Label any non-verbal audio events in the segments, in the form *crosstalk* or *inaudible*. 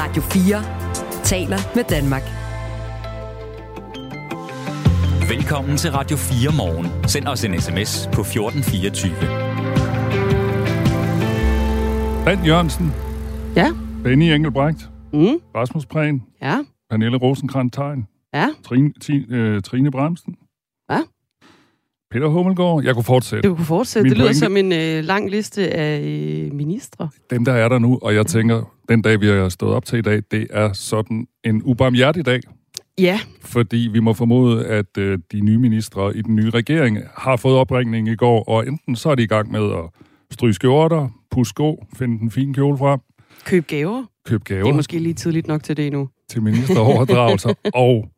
Radio 4 taler med Danmark. Velkommen til Radio 4 morgen. Send os en sms på 1424. Bent Jørgensen, Ja. Benny Engelbrecht, Mm. Rasmus Prehn, Ja. Pernille rosenkrantz tein Ja. Trine, ti, øh, Trine Bremsen. Peter Hummelgaard. Jeg kunne fortsætte. Du kunne fortsætte. Min det lyder pointe- som en øh, lang liste af øh, ministre. Dem, der er der nu, og jeg tænker, den dag, vi har stået op til i dag, det er sådan en ubarmhjertig dag. Ja, Fordi vi må formode, at øh, de nye ministre i den nye regering har fået opringning i går, og enten så er de i gang med at stryge skjorter, pusse sko, finde den fine kjole frem, køb gaver. købe gaver. Det er måske lige tidligt nok til det endnu. til ministeroverdragelser, *laughs* og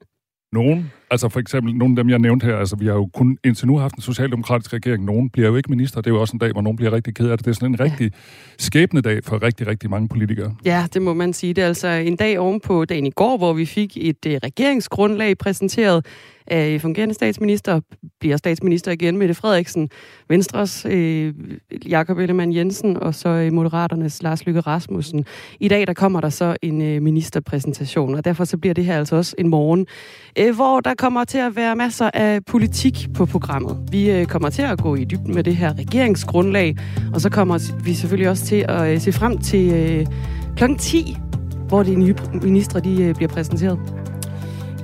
nogen, altså for eksempel nogle af dem, jeg nævnte her, altså vi har jo kun indtil nu haft en socialdemokratisk regering, nogen bliver jo ikke minister, det er jo også en dag, hvor nogen bliver rigtig ked af det. Det er sådan en rigtig skæbnedag for rigtig, rigtig mange politikere. Ja, det må man sige. Det er altså en dag ovenpå dagen i går, hvor vi fik et øh, regeringsgrundlag præsenteret af fungerende statsminister, bliver statsminister igen, Mette Frederiksen, Venstres øh, Jakob Ellemann Jensen, og så øh, Moderaternes Lars Lykke Rasmussen. I dag der kommer der så en øh, ministerpræsentation, og derfor så bliver det her altså også en morgen, øh, hvor der kommer til at være masser af politik på programmet. Vi øh, kommer til at gå i dybden med det her regeringsgrundlag, og så kommer vi selvfølgelig også til at øh, se frem til øh, klokken 10, hvor de nye ministre de, bliver præsenteret.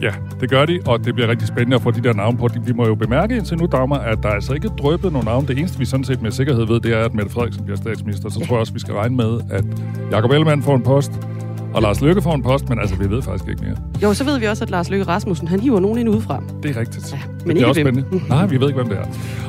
Ja, det gør de, og det bliver rigtig spændende at få de der navne på. Vi må jo bemærke indtil nu, Dagmar, at der er altså ikke drøbet nogen navn. Det eneste, vi sådan set med sikkerhed ved, det er, at Mette Frederiksen bliver statsminister. Så tror jeg også, vi skal regne med, at Jakob Ellemann får en post, og Lars Løkke får en post, men altså, vi ved faktisk ikke mere. Jo, så ved vi også, at Lars Løkke Rasmussen, han hiver nogen ind udefra. Det er rigtigt. Ja, det men bliver ikke også hvem. spændende. Nej, vi ved ikke, hvem det er.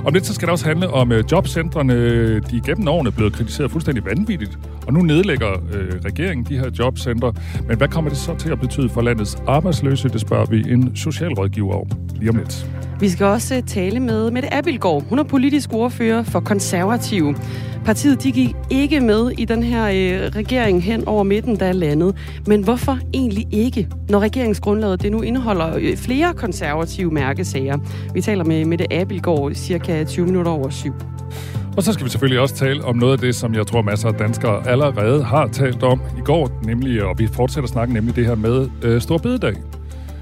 Om lidt så skal det også handle om øh, jobcentrene. De er gennem årene blevet kritiseret fuldstændig vanvittigt. Og nu nedlægger øh, regeringen de her jobcentre. Men hvad kommer det så til at betyde for landets arbejdsløse? Det spørger vi en socialrådgiver om lige om lidt. Vi skal også øh, tale med Mette Abildgaard. Hun er politisk ordfører for konservative. Partiet de gik ikke med i den her øh, regering hen over midten, der er landet. Men hvorfor egentlig ikke, når regeringsgrundlaget det nu indeholder øh, flere konservative mærkesager? Vi taler med Mette Abildgaard cirka 20 minutter over syv. Og så skal vi selvfølgelig også tale om noget af det, som jeg tror masser af danskere allerede har talt om i går, nemlig, og vi fortsætter snakken, nemlig det her med øh, Stor Bededag.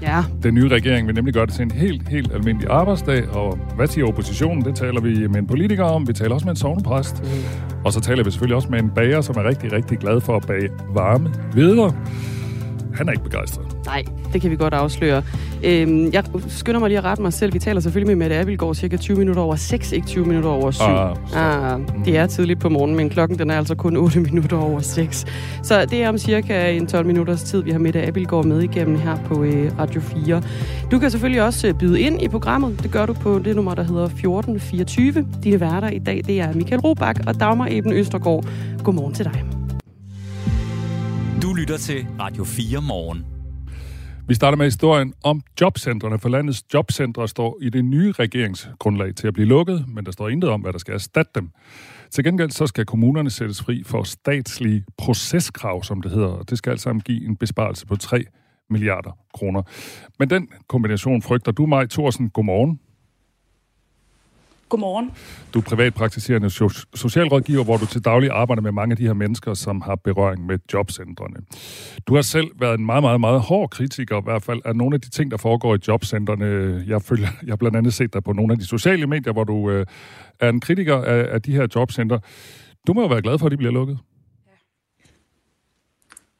Ja, Den nye regering vil nemlig gøre det til en helt, helt almindelig arbejdsdag, og hvad siger oppositionen? Det taler vi med en politiker om, vi taler også med en sovnepræst, mm. og så taler vi selvfølgelig også med en bager, som er rigtig, rigtig glad for at bage varme videre. Han er ikke begejstret. nej, det kan vi godt afsløre. Øhm, jeg skynder mig lige at rette mig selv. Vi taler selvfølgelig med Mette Abildgaard cirka 20 minutter over 6, ikke 20 minutter over 7. Ah, så- ah, det er tidligt på morgenen, men klokken den er altså kun 8 *laughs* minutter over 6. Så det er om cirka en 12 minutters tid, vi har Mette Abildgaard med igennem her på øh, Radio 4. Du kan selvfølgelig også øh, byde ind i programmet. Det gør du på det nummer, der hedder 1424. Dine værter i dag, det er Michael Robach og Dagmar Eben Østergaard. Godmorgen til dig. Lytter til Radio 4 morgen. Vi starter med historien om jobcentrene, for landets jobcentre står i det nye regeringsgrundlag til at blive lukket, men der står intet om, hvad der skal erstatte dem. Til gengæld så skal kommunerne sættes fri for statslige proceskrav, som det hedder, og det skal alt sammen give en besparelse på 3 milliarder kroner. Men den kombination frygter du, Maj Thorsen. Godmorgen. Godmorgen. Du er privatpraktiserende so- socialrådgiver, hvor du til daglig arbejder med mange af de her mennesker, som har berøring med jobcentrene. Du har selv været en meget, meget, meget hård kritiker, i hvert fald af nogle af de ting, der foregår i jobcentrene. Jeg, følger, jeg har blandt andet set dig på nogle af de sociale medier, hvor du øh, er en kritiker af, af de her jobcentre. Du må jo være glad for, at de bliver lukket.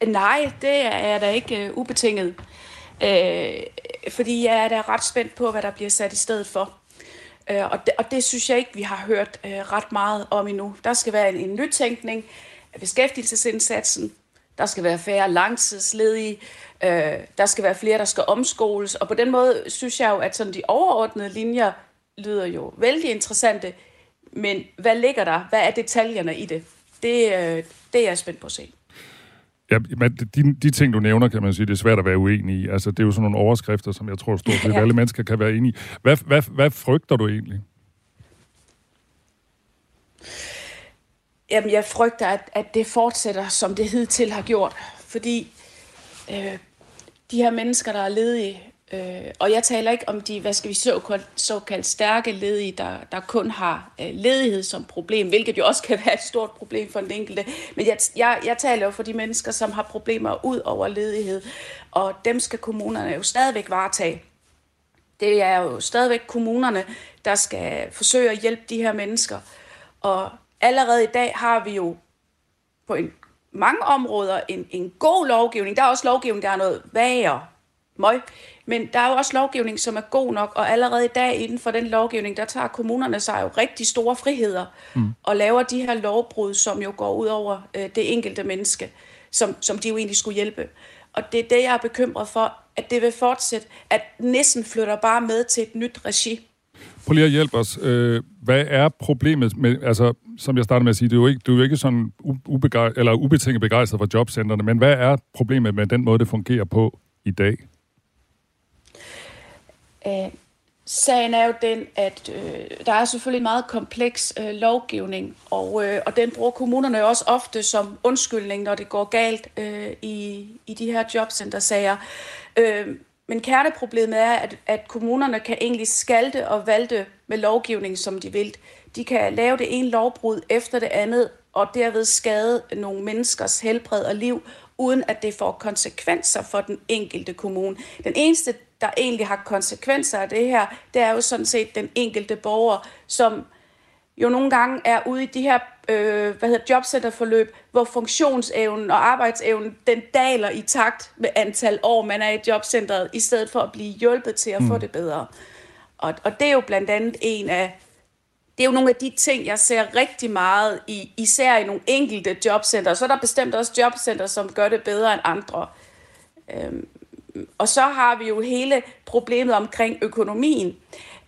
Nej, det er da ikke uh, ubetinget. Øh, fordi jeg er da ret spændt på, hvad der bliver sat i stedet for. Øh, og, det, og det synes jeg ikke, vi har hørt øh, ret meget om endnu. Der skal være en, en nytænkning af beskæftigelsesindsatsen. Der skal være færre langtidsledige. Øh, der skal være flere, der skal omskoles. Og på den måde synes jeg jo, at sådan de overordnede linjer lyder jo vældig interessante. Men hvad ligger der? Hvad er detaljerne i det? Det, øh, det er jeg spændt på at se. Ja, men de, de ting, du nævner, kan man sige, det er svært at være uenig i. Altså, det er jo sådan nogle overskrifter, som jeg tror, stort set *laughs* Ja. alle mennesker kan være enige i. Hvad, hvad, hvad frygter du egentlig? Jamen, jeg frygter, at, at det fortsætter, som det hidtil har gjort. Fordi øh, de her mennesker, der er ledige, Øh, og jeg taler ikke om de, hvad skal vi såkaldt, såkaldt stærke ledige, der, der kun har øh, ledighed som problem, hvilket jo også *laughs* kan være et stort problem for den enkelte. Men jeg, jeg, jeg taler jo for de mennesker, som har problemer ud over ledighed, og dem skal kommunerne jo stadigvæk varetage. Det er jo stadigvæk kommunerne, der skal forsøge at hjælpe de her mennesker. Og allerede i dag har vi jo på en, mange områder en, en god lovgivning. Der er også lovgivning, der er noget værre møg. Men der er jo også lovgivning, som er god nok, og allerede i dag inden for den lovgivning, der tager kommunerne sig jo rigtig store friheder mm. og laver de her lovbrud, som jo går ud over øh, det enkelte menneske, som, som de jo egentlig skulle hjælpe. Og det er det, jeg er bekymret for, at det vil fortsætte, at næsten flytter bare med til et nyt regi. Prøv lige at hjælpe os. Øh, hvad er problemet med, altså, som jeg startede med at sige, du er jo ikke, du er jo ikke sådan ubegej, eller ubetinget begejstret for jobcentrene, men hvad er problemet med den måde, det fungerer på i dag? Øh, sagen er jo den, at øh, der er selvfølgelig en meget kompleks øh, lovgivning, og, øh, og den bruger kommunerne jo også ofte som undskyldning, når det går galt øh, i, i de her jobcentersager. Øh, men kerneproblemet er, at, at kommunerne kan egentlig skalte og valte med lovgivning, som de vil. De kan lave det ene lovbrud efter det andet, og derved skade nogle menneskers helbred og liv, uden at det får konsekvenser for den enkelte kommune. Den eneste der egentlig har konsekvenser af det her, det er jo sådan set den enkelte borger, som jo nogle gange er ude i de her øh, hvad hedder, jobcenterforløb, hvor funktionsevnen og arbejdsevnen, den daler i takt med antal år, man er i jobcentret, i stedet for at blive hjulpet til at mm. få det bedre. Og, og det er jo blandt andet en af, det er jo nogle af de ting, jeg ser rigtig meget, i, især i nogle enkelte jobcenter. Så er der bestemt også jobcenter, som gør det bedre end andre. Øhm, og så har vi jo hele problemet omkring økonomien.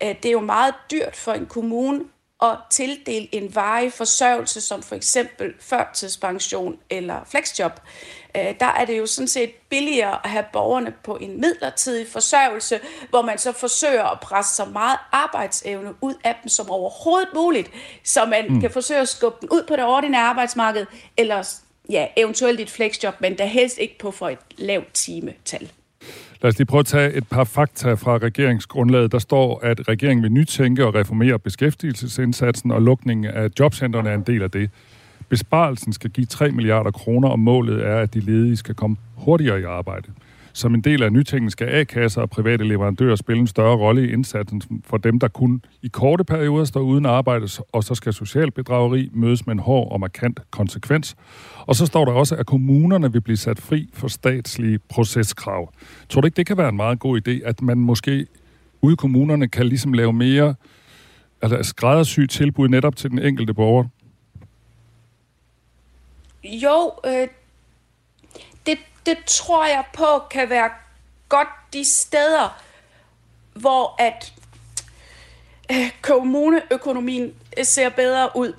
Øh, det er jo meget dyrt for en kommune at tildele en varig forsørgelse, som for eksempel førtidspension eller flexjob. Øh, der er det jo sådan set billigere at have borgerne på en midlertidig forsørgelse, hvor man så forsøger at presse så meget arbejdsevne ud af dem som overhovedet muligt, så man mm. kan forsøge at skubbe dem ud på det ordinære arbejdsmarked, eller ja, eventuelt et flexjob, men da helst ikke på for et lavt timetal. Lad os lige prøve at tage et par fakta fra regeringsgrundlaget. Der står, at regeringen vil nytænke og reformere beskæftigelsesindsatsen, og lukningen af jobcentrene er en del af det. Besparelsen skal give 3 milliarder kroner, og målet er, at de ledige skal komme hurtigere i arbejde. Som en del af nytænkningen skal A-kasser og private leverandører spille en større rolle i indsatsen for dem, der kun i korte perioder står uden arbejde, og så skal social bedrageri mødes med en hård og markant konsekvens. Og så står der også, at kommunerne vil blive sat fri for statslige proceskrav. Tror du ikke, det kan være en meget god idé, at man måske ude i kommunerne kan ligesom lave mere altså skræddersy tilbud netop til den enkelte borger? Jo, øh, det, tror jeg på kan være godt de steder, hvor at øh, kommuneøkonomien øh, ser bedre ud.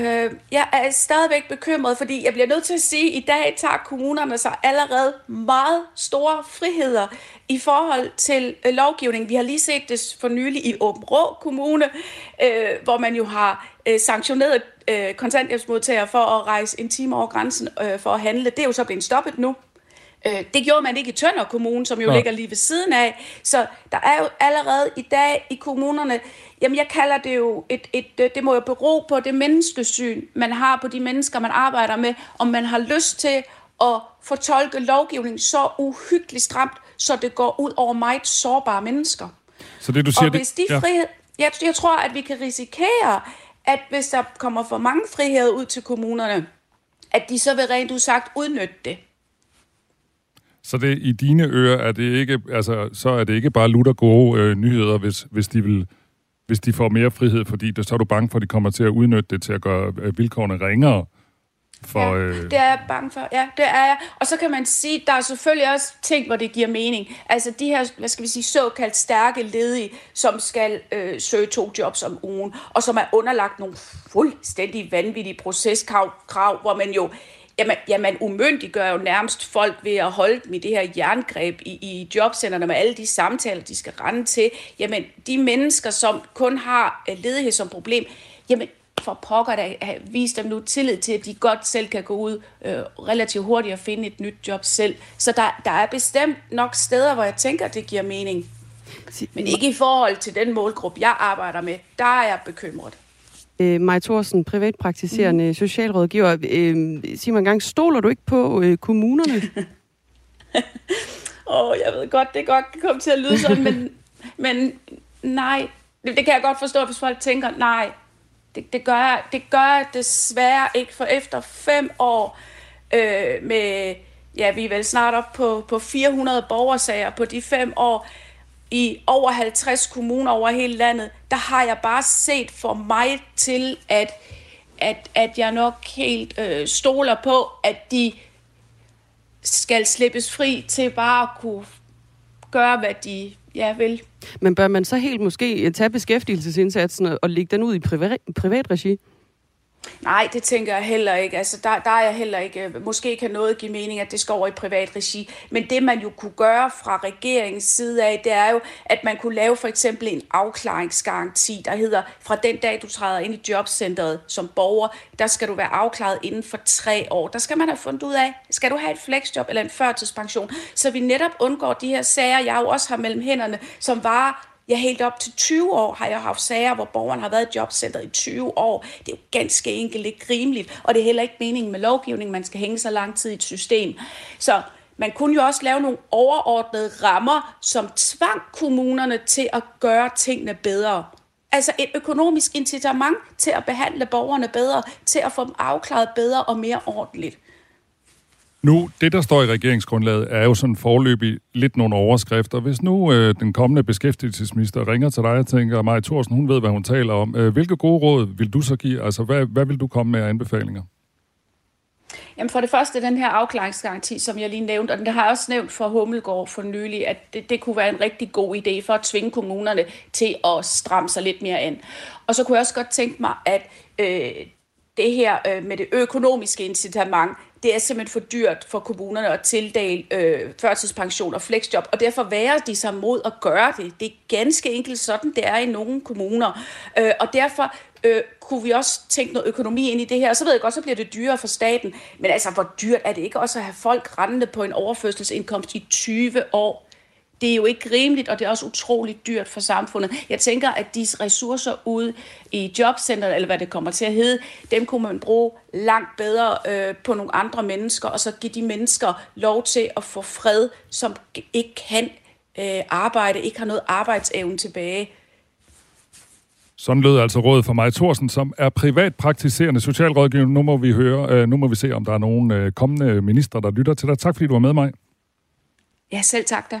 Øh, jeg er stadigvæk bekymret, fordi jeg bliver nødt til at sige, at i dag tager kommunerne sig allerede meget store friheder i forhold til øh, lovgivning. Vi har lige set det for nylig i Åben Rå Kommune, øh, hvor man jo har øh, sanktioneret øh, kontanthjælpsmodtagere for at rejse en time over grænsen øh, for at handle. Det er jo så blevet stoppet nu. Øh, det gjorde man ikke i Tønder Kommune, som jo ja. ligger lige ved siden af. Så der er jo allerede i dag i kommunerne, jamen jeg kalder det jo, et, et, øh, det må jo bero på det menneskesyn, man har på de mennesker, man arbejder med, om man har lyst til at fortolke lovgivning så uhyggeligt stramt, så det går ud over meget sårbare mennesker. Så det du siger, og hvis de ja. frihed, jeg, jeg tror, at vi kan risikere, at hvis der kommer for mange friheder ud til kommunerne, at de så vil rent udsagt udnytte det. Så det, i dine ører er det ikke, altså, så er det ikke bare lutter gode øh, nyheder, hvis, hvis, de vil, hvis de får mere frihed, fordi det, så er du bange for, at de kommer til at udnytte det til at gøre øh, vilkårene ringere. For, ja, øh... det er jeg bange for. Ja, det er jeg. Og så kan man sige, der er selvfølgelig også ting, hvor det giver mening. Altså de her, hvad skal vi sige, såkaldt stærke ledige, som skal øh, søge to jobs om ugen, og som er underlagt nogle fuldstændig vanvittige proceskrav, krav, hvor man jo Jamen, jamen umyndiggør jo nærmest folk ved at holde dem i det her jerngreb i, i jobcenterne med alle de samtaler, de skal rende til. Jamen, de mennesker, som kun har øh, ledighed som problem, jamen, for pokker da vise dem nu tillid til, at de godt selv kan gå ud øh, relativt hurtigt og finde et nyt job selv. Så der, der er bestemt nok steder, hvor jeg tænker, det giver mening. Men ikke i forhold til den målgruppe, jeg arbejder med. Der er jeg bekymret. Øh, Maja Thorsen, privatpraktiserende mm. socialrådgiver. Øh, sig mig en gang, stoler du ikke på øh, kommunerne? *laughs* Åh, oh, jeg ved godt, det godt kan komme til at lyde sådan, men, *laughs* men nej. Det, det kan jeg godt forstå, hvis folk tænker, nej, det, det, gør, jeg, det gør jeg desværre ikke, for efter fem år øh, med, ja, vi er vel snart op på, på 400 borgersager på de fem år, i over 50 kommuner over hele landet, der har jeg bare set for mig til, at, at, at jeg nok helt øh, stoler på, at de skal slippes fri til bare at kunne gøre, hvad de ja, vel. Men bør man så helt måske tage beskæftigelsesindsatsen og lægge den ud i privat, privat regi? Nej, det tænker jeg heller ikke. Altså, der, der er jeg heller ikke... Øh, måske kan noget give mening, at det skal over i privat regi. Men det, man jo kunne gøre fra regeringens side af, det er jo, at man kunne lave for eksempel en afklaringsgaranti, der hedder, fra den dag, du træder ind i jobcentret som borger, der skal du være afklaret inden for tre år. Der skal man have fundet ud af, skal du have et flexjob eller en førtidspension, så vi netop undgår de her sager, jeg jo også har mellem hænderne, som var Ja, helt op til 20 år har jeg haft sager, hvor borgeren har været i jobcenter i 20 år. Det er jo ganske enkelt ikke rimeligt, og det er heller ikke meningen med lovgivning, man skal hænge så lang tid i et system. Så man kunne jo også lave nogle overordnede rammer, som tvang kommunerne til at gøre tingene bedre. Altså et økonomisk incitament til at behandle borgerne bedre, til at få dem afklaret bedre og mere ordentligt. Nu, det der står i regeringsgrundlaget, er jo sådan forløbig lidt nogle overskrifter. Hvis nu øh, den kommende beskæftigelsesminister ringer til dig og tænker, Maja Thorsen, hun ved, hvad hun taler om. Øh, hvilke gode råd vil du så give? Altså, hvad, hvad vil du komme med af anbefalinger? Jamen for det første den her afklaringsgaranti, som jeg lige nævnte, og den har jeg også nævnt for Hummelgaard for nylig, at det, det kunne være en rigtig god idé for at tvinge kommunerne til at stramme sig lidt mere ind. Og så kunne jeg også godt tænke mig, at øh, det her øh, med det økonomiske incitament, det er simpelthen for dyrt for kommunerne at tildele øh, førtidspension og flexjob, og derfor værer de sig mod at gøre det. Det er ganske enkelt sådan, det er i nogle kommuner. Øh, og derfor øh, kunne vi også tænke noget økonomi ind i det her. Og så ved jeg godt, så bliver det dyrere for staten. Men altså, hvor dyrt er det ikke også at have folk rendende på en overførselsindkomst i 20 år? Det er jo ikke rimeligt, og det er også utroligt dyrt for samfundet. Jeg tænker, at de ressourcer ude i jobcenteret, eller hvad det kommer til at hedde, dem kunne man bruge langt bedre øh, på nogle andre mennesker, og så give de mennesker lov til at få fred, som ikke kan øh, arbejde, ikke har noget arbejdsevne tilbage. Sådan lød altså rådet for mig, Thorsen, som er privatpraktiserende socialrådgiver. Nu må vi høre, øh, nu må vi se, om der er nogen øh, kommende minister, der lytter til dig. Tak fordi du var med mig. Ja, selv tak da.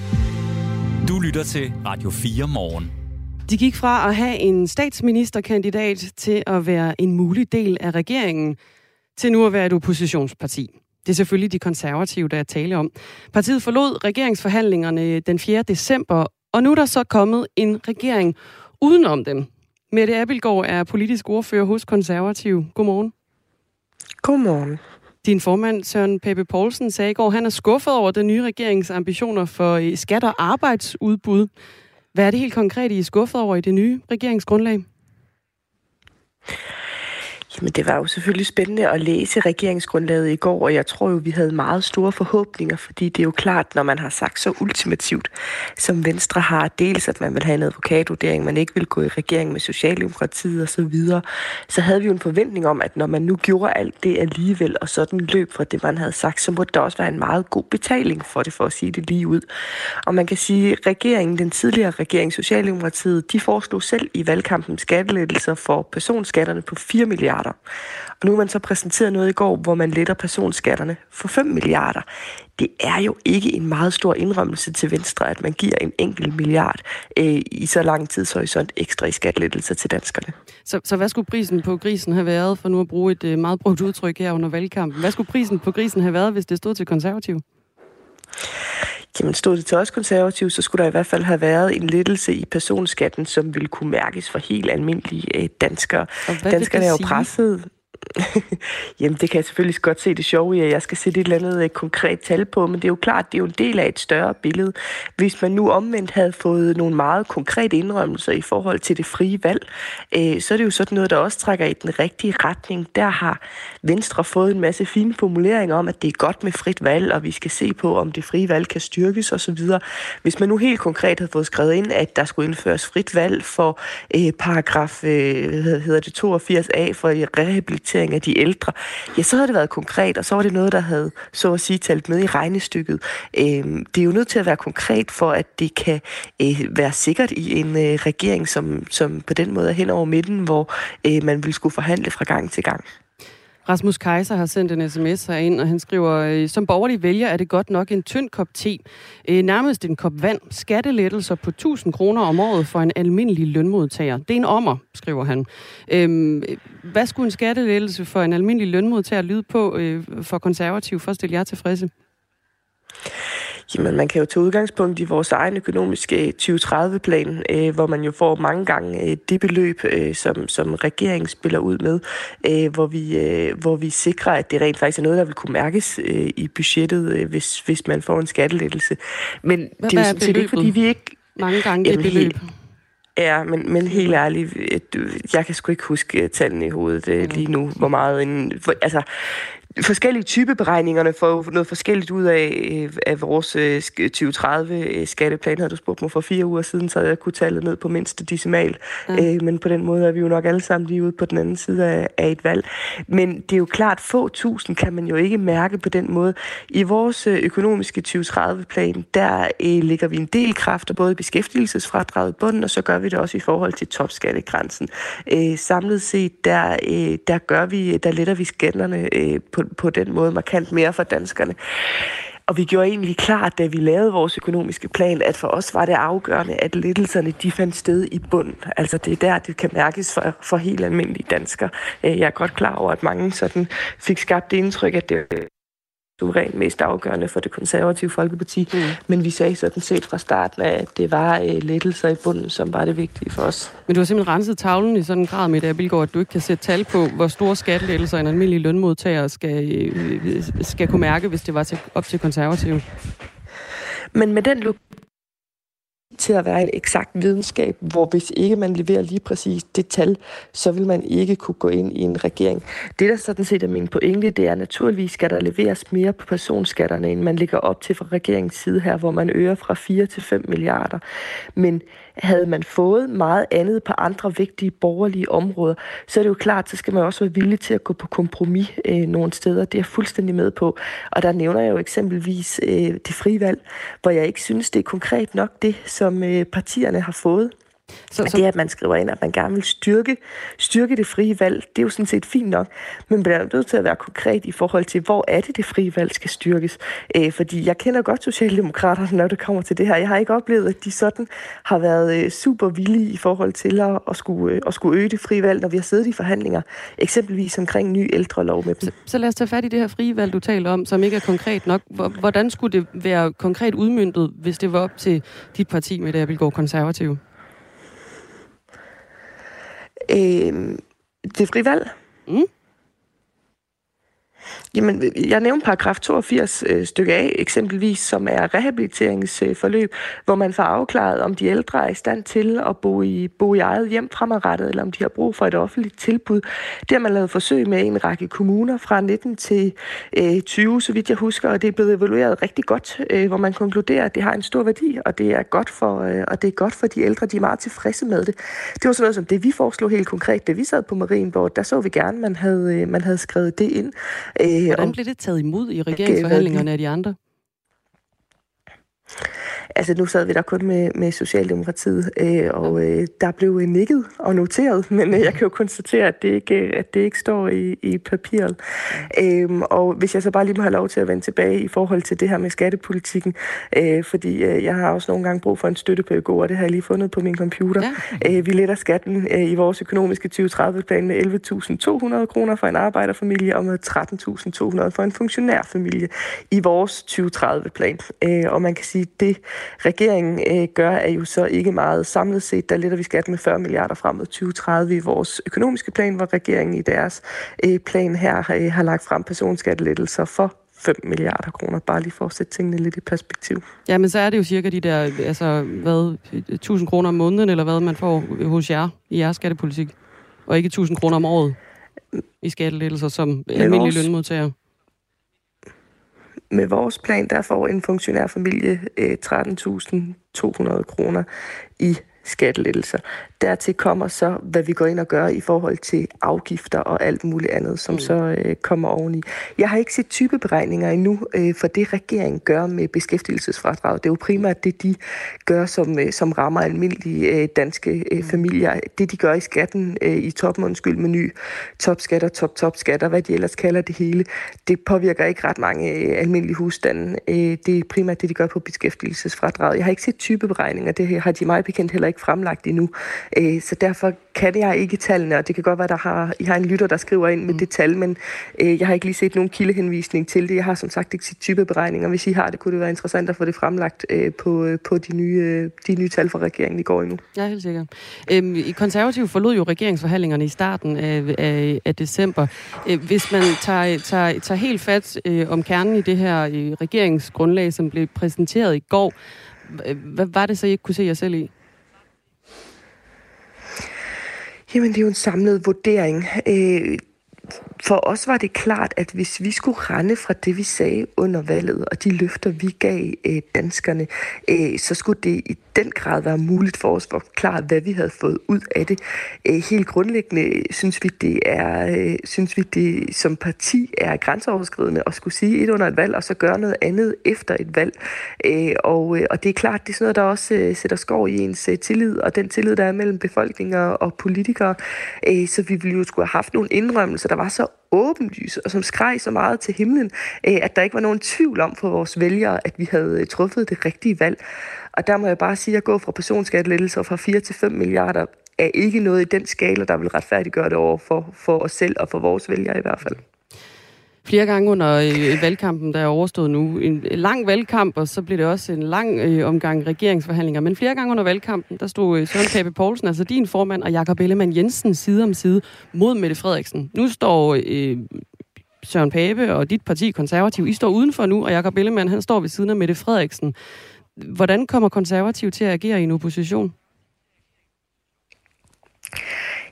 Du lytter til Radio 4 morgen. De gik fra at have en statsministerkandidat til at være en mulig del af regeringen, til nu at være et oppositionsparti. Det er selvfølgelig de konservative, der er tale om. Partiet forlod regeringsforhandlingerne den 4. december, og nu er der så kommet en regering udenom dem. Mette Abelgaard er politisk ordfører hos Konservativ. Godmorgen. Godmorgen. Din formand, Søren Pape Poulsen, sagde i går, han er skuffet over den nye regerings ambitioner for eh, skat- og arbejdsudbud. Hvad er det helt konkret, I er skuffet over i det nye regeringsgrundlag? Jamen, det var jo selvfølgelig spændende at læse regeringsgrundlaget i går, og jeg tror jo, vi havde meget store forhåbninger, fordi det er jo klart, når man har sagt så ultimativt, som Venstre har, dels at man vil have en advokatvurdering, man ikke vil gå i regering med Socialdemokratiet og så videre, så havde vi jo en forventning om, at når man nu gjorde alt det alligevel, og sådan løb fra det, man havde sagt, så måtte der også være en meget god betaling for det, for at sige det lige ud. Og man kan sige, at regeringen, den tidligere regering, Socialdemokratiet, de foreslog selv i valgkampen skattelettelser for personskatterne på 4 milliarder milliarder. Og nu har man så præsenteret noget i går, hvor man letter personskatterne for 5 milliarder. Det er jo ikke en meget stor indrømmelse til Venstre, at man giver en enkelt milliard øh, i så lang tidshorisont ekstra i skattelettelser til danskerne. Så, så hvad skulle prisen på grisen have været, for nu at bruge et øh, meget brugt udtryk her under valgkampen? Hvad skulle prisen på grisen have været, hvis det stod til konservativ? Jamen stod det til os konservative, så skulle der i hvert fald have været en lettelse i personskatten, som ville kunne mærkes for helt almindelige øh, danskere. Danskerne er jo presset *laughs* Jamen, det kan jeg selvfølgelig godt se det sjove i, at jeg skal sætte et eller andet øh, konkret tal på, men det er jo klart, det er jo en del af et større billede. Hvis man nu omvendt havde fået nogle meget konkrete indrømmelser i forhold til det frie valg, øh, så er det jo sådan noget, der også trækker i den rigtige retning. Der har Venstre fået en masse fine formuleringer om, at det er godt med frit valg, og vi skal se på, om det frie valg kan styrkes osv. Hvis man nu helt konkret havde fået skrevet ind, at der skulle indføres frit valg for øh, paragraf øh, hedder det 82a for rehabilitering rehabilitering af de ældre, ja, så havde det været konkret, og så var det noget, der havde, så at sige, talt med i regnestykket. Øh, det er jo nødt til at være konkret, for at det kan øh, være sikkert i en øh, regering, som, som på den måde er hen over midten, hvor øh, man vil skulle forhandle fra gang til gang. Rasmus Kaiser har sendt en sms ind, og han skriver, øh, som borgerlig vælger er det godt nok en tynd kop te. Øh, nærmest en kop vand. Skattelettelser på 1000 kroner om året for en almindelig lønmodtager. Det er en ommer, skriver han. Øhm, hvad skulle en skattelettelse for en almindelig lønmodtager lyde på øh, for konservativ, for at stille jer tilfredse? Jamen, man kan jo tage udgangspunkt i vores egen økonomiske 2030-plan, øh, hvor man jo får mange gange øh, det beløb, øh, som, som regeringen spiller ud med, øh, hvor, vi, øh, hvor vi sikrer, at det rent faktisk er noget, der vil kunne mærkes øh, i budgettet, øh, hvis, hvis man får en skattelettelse. Men Hvad det er jo sådan set ikke, fordi vi ikke... Mange gange det beløb. Ja, men, men helt ærligt, jeg kan sgu ikke huske tallene i hovedet øh, lige nu, hvor meget en... For, altså, forskellige typeberegningerne får noget forskelligt ud af, øh, af vores 2030 øh, skatteplan. Havde du spurgt mig for fire uger siden, så jeg kunne tale ned på mindste decimal. Mm. Øh, men på den måde er vi jo nok alle sammen lige ude på den anden side af, af et valg. Men det er jo klart, få tusind kan man jo ikke mærke på den måde. I vores økonomiske 2030-plan, der øh, lægger vi en del kræfter, både beskæftigelsesfradraget bunden, og så gør vi det også i forhold til topskattegrænsen. Øh, samlet set, der, øh, der gør vi, der letter vi skatterne øh, på på, på den måde markant mere for danskerne. Og vi gjorde egentlig klart, da vi lavede vores økonomiske plan, at for os var det afgørende, at lettelserne de fandt sted i bund. Altså det er der, det kan mærkes for, for helt almindelige danskere. Øh, jeg er godt klar over, at mange sådan fik skabt det indtryk, at det suverænt mest afgørende for det konservative Folkeparti. Mm. Men vi sagde sådan set fra starten, at det var uh, lettelser i bunden, som var det vigtige for os. Men du har simpelthen renset tavlen i sådan en grad med det, Bilgaard, at du ikke kan sætte tal på, hvor store skattelettelser en almindelig lønmodtager skal, øh, skal kunne mærke, hvis det var til, op til konservative. Men med den til at være en eksakt videnskab, hvor hvis ikke man leverer lige præcis det tal, så vil man ikke kunne gå ind i en regering. Det, der sådan set er min pointe, det er naturligvis, skal der leveres mere på personskatterne, end man ligger op til fra regeringens side her, hvor man øger fra 4 til 5 milliarder. Men havde man fået meget andet på andre vigtige borgerlige områder, så er det jo klart, så skal man også være villig til at gå på kompromis øh, nogle steder. Det er jeg fuldstændig med på. Og der nævner jeg jo eksempelvis øh, det frie valg, hvor jeg ikke synes, det er konkret nok det, som øh, partierne har fået. Så, så... Det, at man skriver ind, at man gerne vil styrke, styrke det frie valg, det er jo sådan set fint nok, men man bliver nødt til at være konkret i forhold til, hvor er det, det frie valg skal styrkes. Øh, fordi jeg kender godt Socialdemokraterne, når det kommer til det her. Jeg har ikke oplevet, at de sådan har været øh, super villige i forhold til at, at, skulle, øh, at skulle øge det frie valg, når vi har siddet i forhandlinger, eksempelvis omkring ny ældrelov med dem. Så, så lad os tage fat i det her frie valg, du taler om, som ikke er konkret nok. Hvordan skulle det være konkret udmyndtet, hvis det var op til dit parti med det, jeg vil gå konservativ? Øh, det frie valg. Mm. Jamen, jeg nævnte paragraf 82 øh, stykke A eksempelvis, som er rehabiliteringsforløb, hvor man får afklaret, om de ældre er i stand til at bo i, bo i eget hjem fremadrettet, eller om de har brug for et offentligt tilbud. Det har man lavet forsøg med i en række kommuner fra 19 til øh, 20, så vidt jeg husker, og det er blevet evalueret rigtig godt, øh, hvor man konkluderer, at det har en stor værdi, og det er godt for, øh, og det er godt for de ældre. De er meget tilfredse med det. Det var sådan noget som det, vi foreslog helt konkret, da vi sad på Marienborg. Der så vi gerne, man havde, øh, man havde skrevet det ind. Øh, Hvordan blev det taget imod i regeringsforhandlingerne af de andre? Altså nu sad vi der kun med, med Socialdemokratiet, øh, og øh, der blev nikket og noteret, men øh, jeg kan jo konstatere, at det ikke, at det ikke står i, i papiret. Øh, og hvis jeg så bare lige må have lov til at vende tilbage i forhold til det her med skattepolitikken, øh, fordi øh, jeg har også nogle gange brug for en støttepædagog, og det har jeg lige fundet på min computer. Ja. Øh, vi letter skatten øh, i vores økonomiske 2030-plan med 11.200 kroner for en arbejderfamilie og med 13.200 for en funktionærfamilie i vores 2030-plan. Øh, og man kan sige, det regeringen øh, gør, er jo så ikke meget samlet set. Der letter vi skatten med 40 milliarder frem mod 2030 i vores økonomiske plan, hvor regeringen i deres øh, plan her har lagt frem personskattelettelser for 5 milliarder kroner, bare lige for at sætte tingene lidt i perspektiv. Ja, men så er det jo cirka de der, altså, hvad, 1000 kroner om måneden, eller hvad man får hos jer i jeres skattepolitik, og ikke 1000 kroner om året i skattelettelser som almindelige lønmodtager. Med vores plan, der får en funktionærfamilie øh, 13.200 kroner i skattelettelser. Dertil kommer så, hvad vi går ind og gør i forhold til afgifter og alt muligt andet, som mm. så øh, kommer oveni. Jeg har ikke set typeberegninger endnu øh, for det, regeringen gør med beskæftigelsesfradrag. Det er jo primært det, de gør, som, øh, som rammer almindelige øh, danske øh, mm. familier. Det, de gør i skatten øh, i toppen, undskyld, med ny topskatter, top-top-skatter, hvad de ellers kalder det hele, det påvirker ikke ret mange øh, almindelige husstande. Øh, det er primært det, de gør på beskæftigelsesfradraget. Jeg har ikke set typeberegninger. Det har de meget bekendt heller ikke fremlagt endnu. Øh, så derfor kan jeg ikke tallene, og det kan godt være, at der har, I har en lytter, der skriver ind med mm. det tal, men øh, jeg har ikke lige set nogen kildehenvisning til det. Jeg har som sagt ikke set typeberegninger. Hvis I har det, kunne det være interessant at få det fremlagt øh, på, øh, på de, nye, øh, de nye tal fra regeringen i går endnu. Ja, helt sikkert. Øhm, I konservativ forlod jo regeringsforhandlingerne i starten af, af, af december. Øh, hvis man tager, tager, tager helt fat øh, om kernen i det her øh, regeringsgrundlag, som blev præsenteret i går, hvad var det så, I ikke kunne se jer selv i? Jamen, det er jo en samlet vurdering. Øh, for os var det klart, at hvis vi skulle rende fra det, vi sagde under valget, og de løfter, vi gav øh, danskerne, øh, så skulle det i den grad være muligt for os at forklare, hvad vi havde fået ud af det. Øh, helt grundlæggende synes vi, det er, øh, synes vi, det som parti er grænseoverskridende at skulle sige et under et valg, og så gøre noget andet efter et valg. Øh, og, øh, og det er klart, det er sådan noget, der også øh, sætter skov i ens øh, tillid, og den tillid, der er mellem befolkninger og politikere. Øh, så vi ville jo skulle have haft nogle indrømmelser, der var så åbenlyse, og som skreg så meget til himlen, øh, at der ikke var nogen tvivl om for vores vælgere, at vi havde øh, truffet det rigtige valg. Og der må jeg bare sige, at gå fra personskattelettelser fra 4 til 5 milliarder er ikke noget i den skala, der vil retfærdiggøre det over for, for os selv og for vores vælgere i hvert fald. Flere gange under øh, valgkampen, der er overstået nu, en lang valgkamp, og så blev det også en lang øh, omgang regeringsforhandlinger. Men flere gange under valgkampen, der stod øh, Søren Pape Poulsen, altså din formand, og Jakob Ellemann Jensen side om side mod Mette Frederiksen. Nu står øh, Søren Pape og dit parti, Konservativ, I står udenfor nu, og Jakob Ellemann, han står ved siden af Mette Frederiksen. Hvordan kommer konservativ til at agere i en opposition?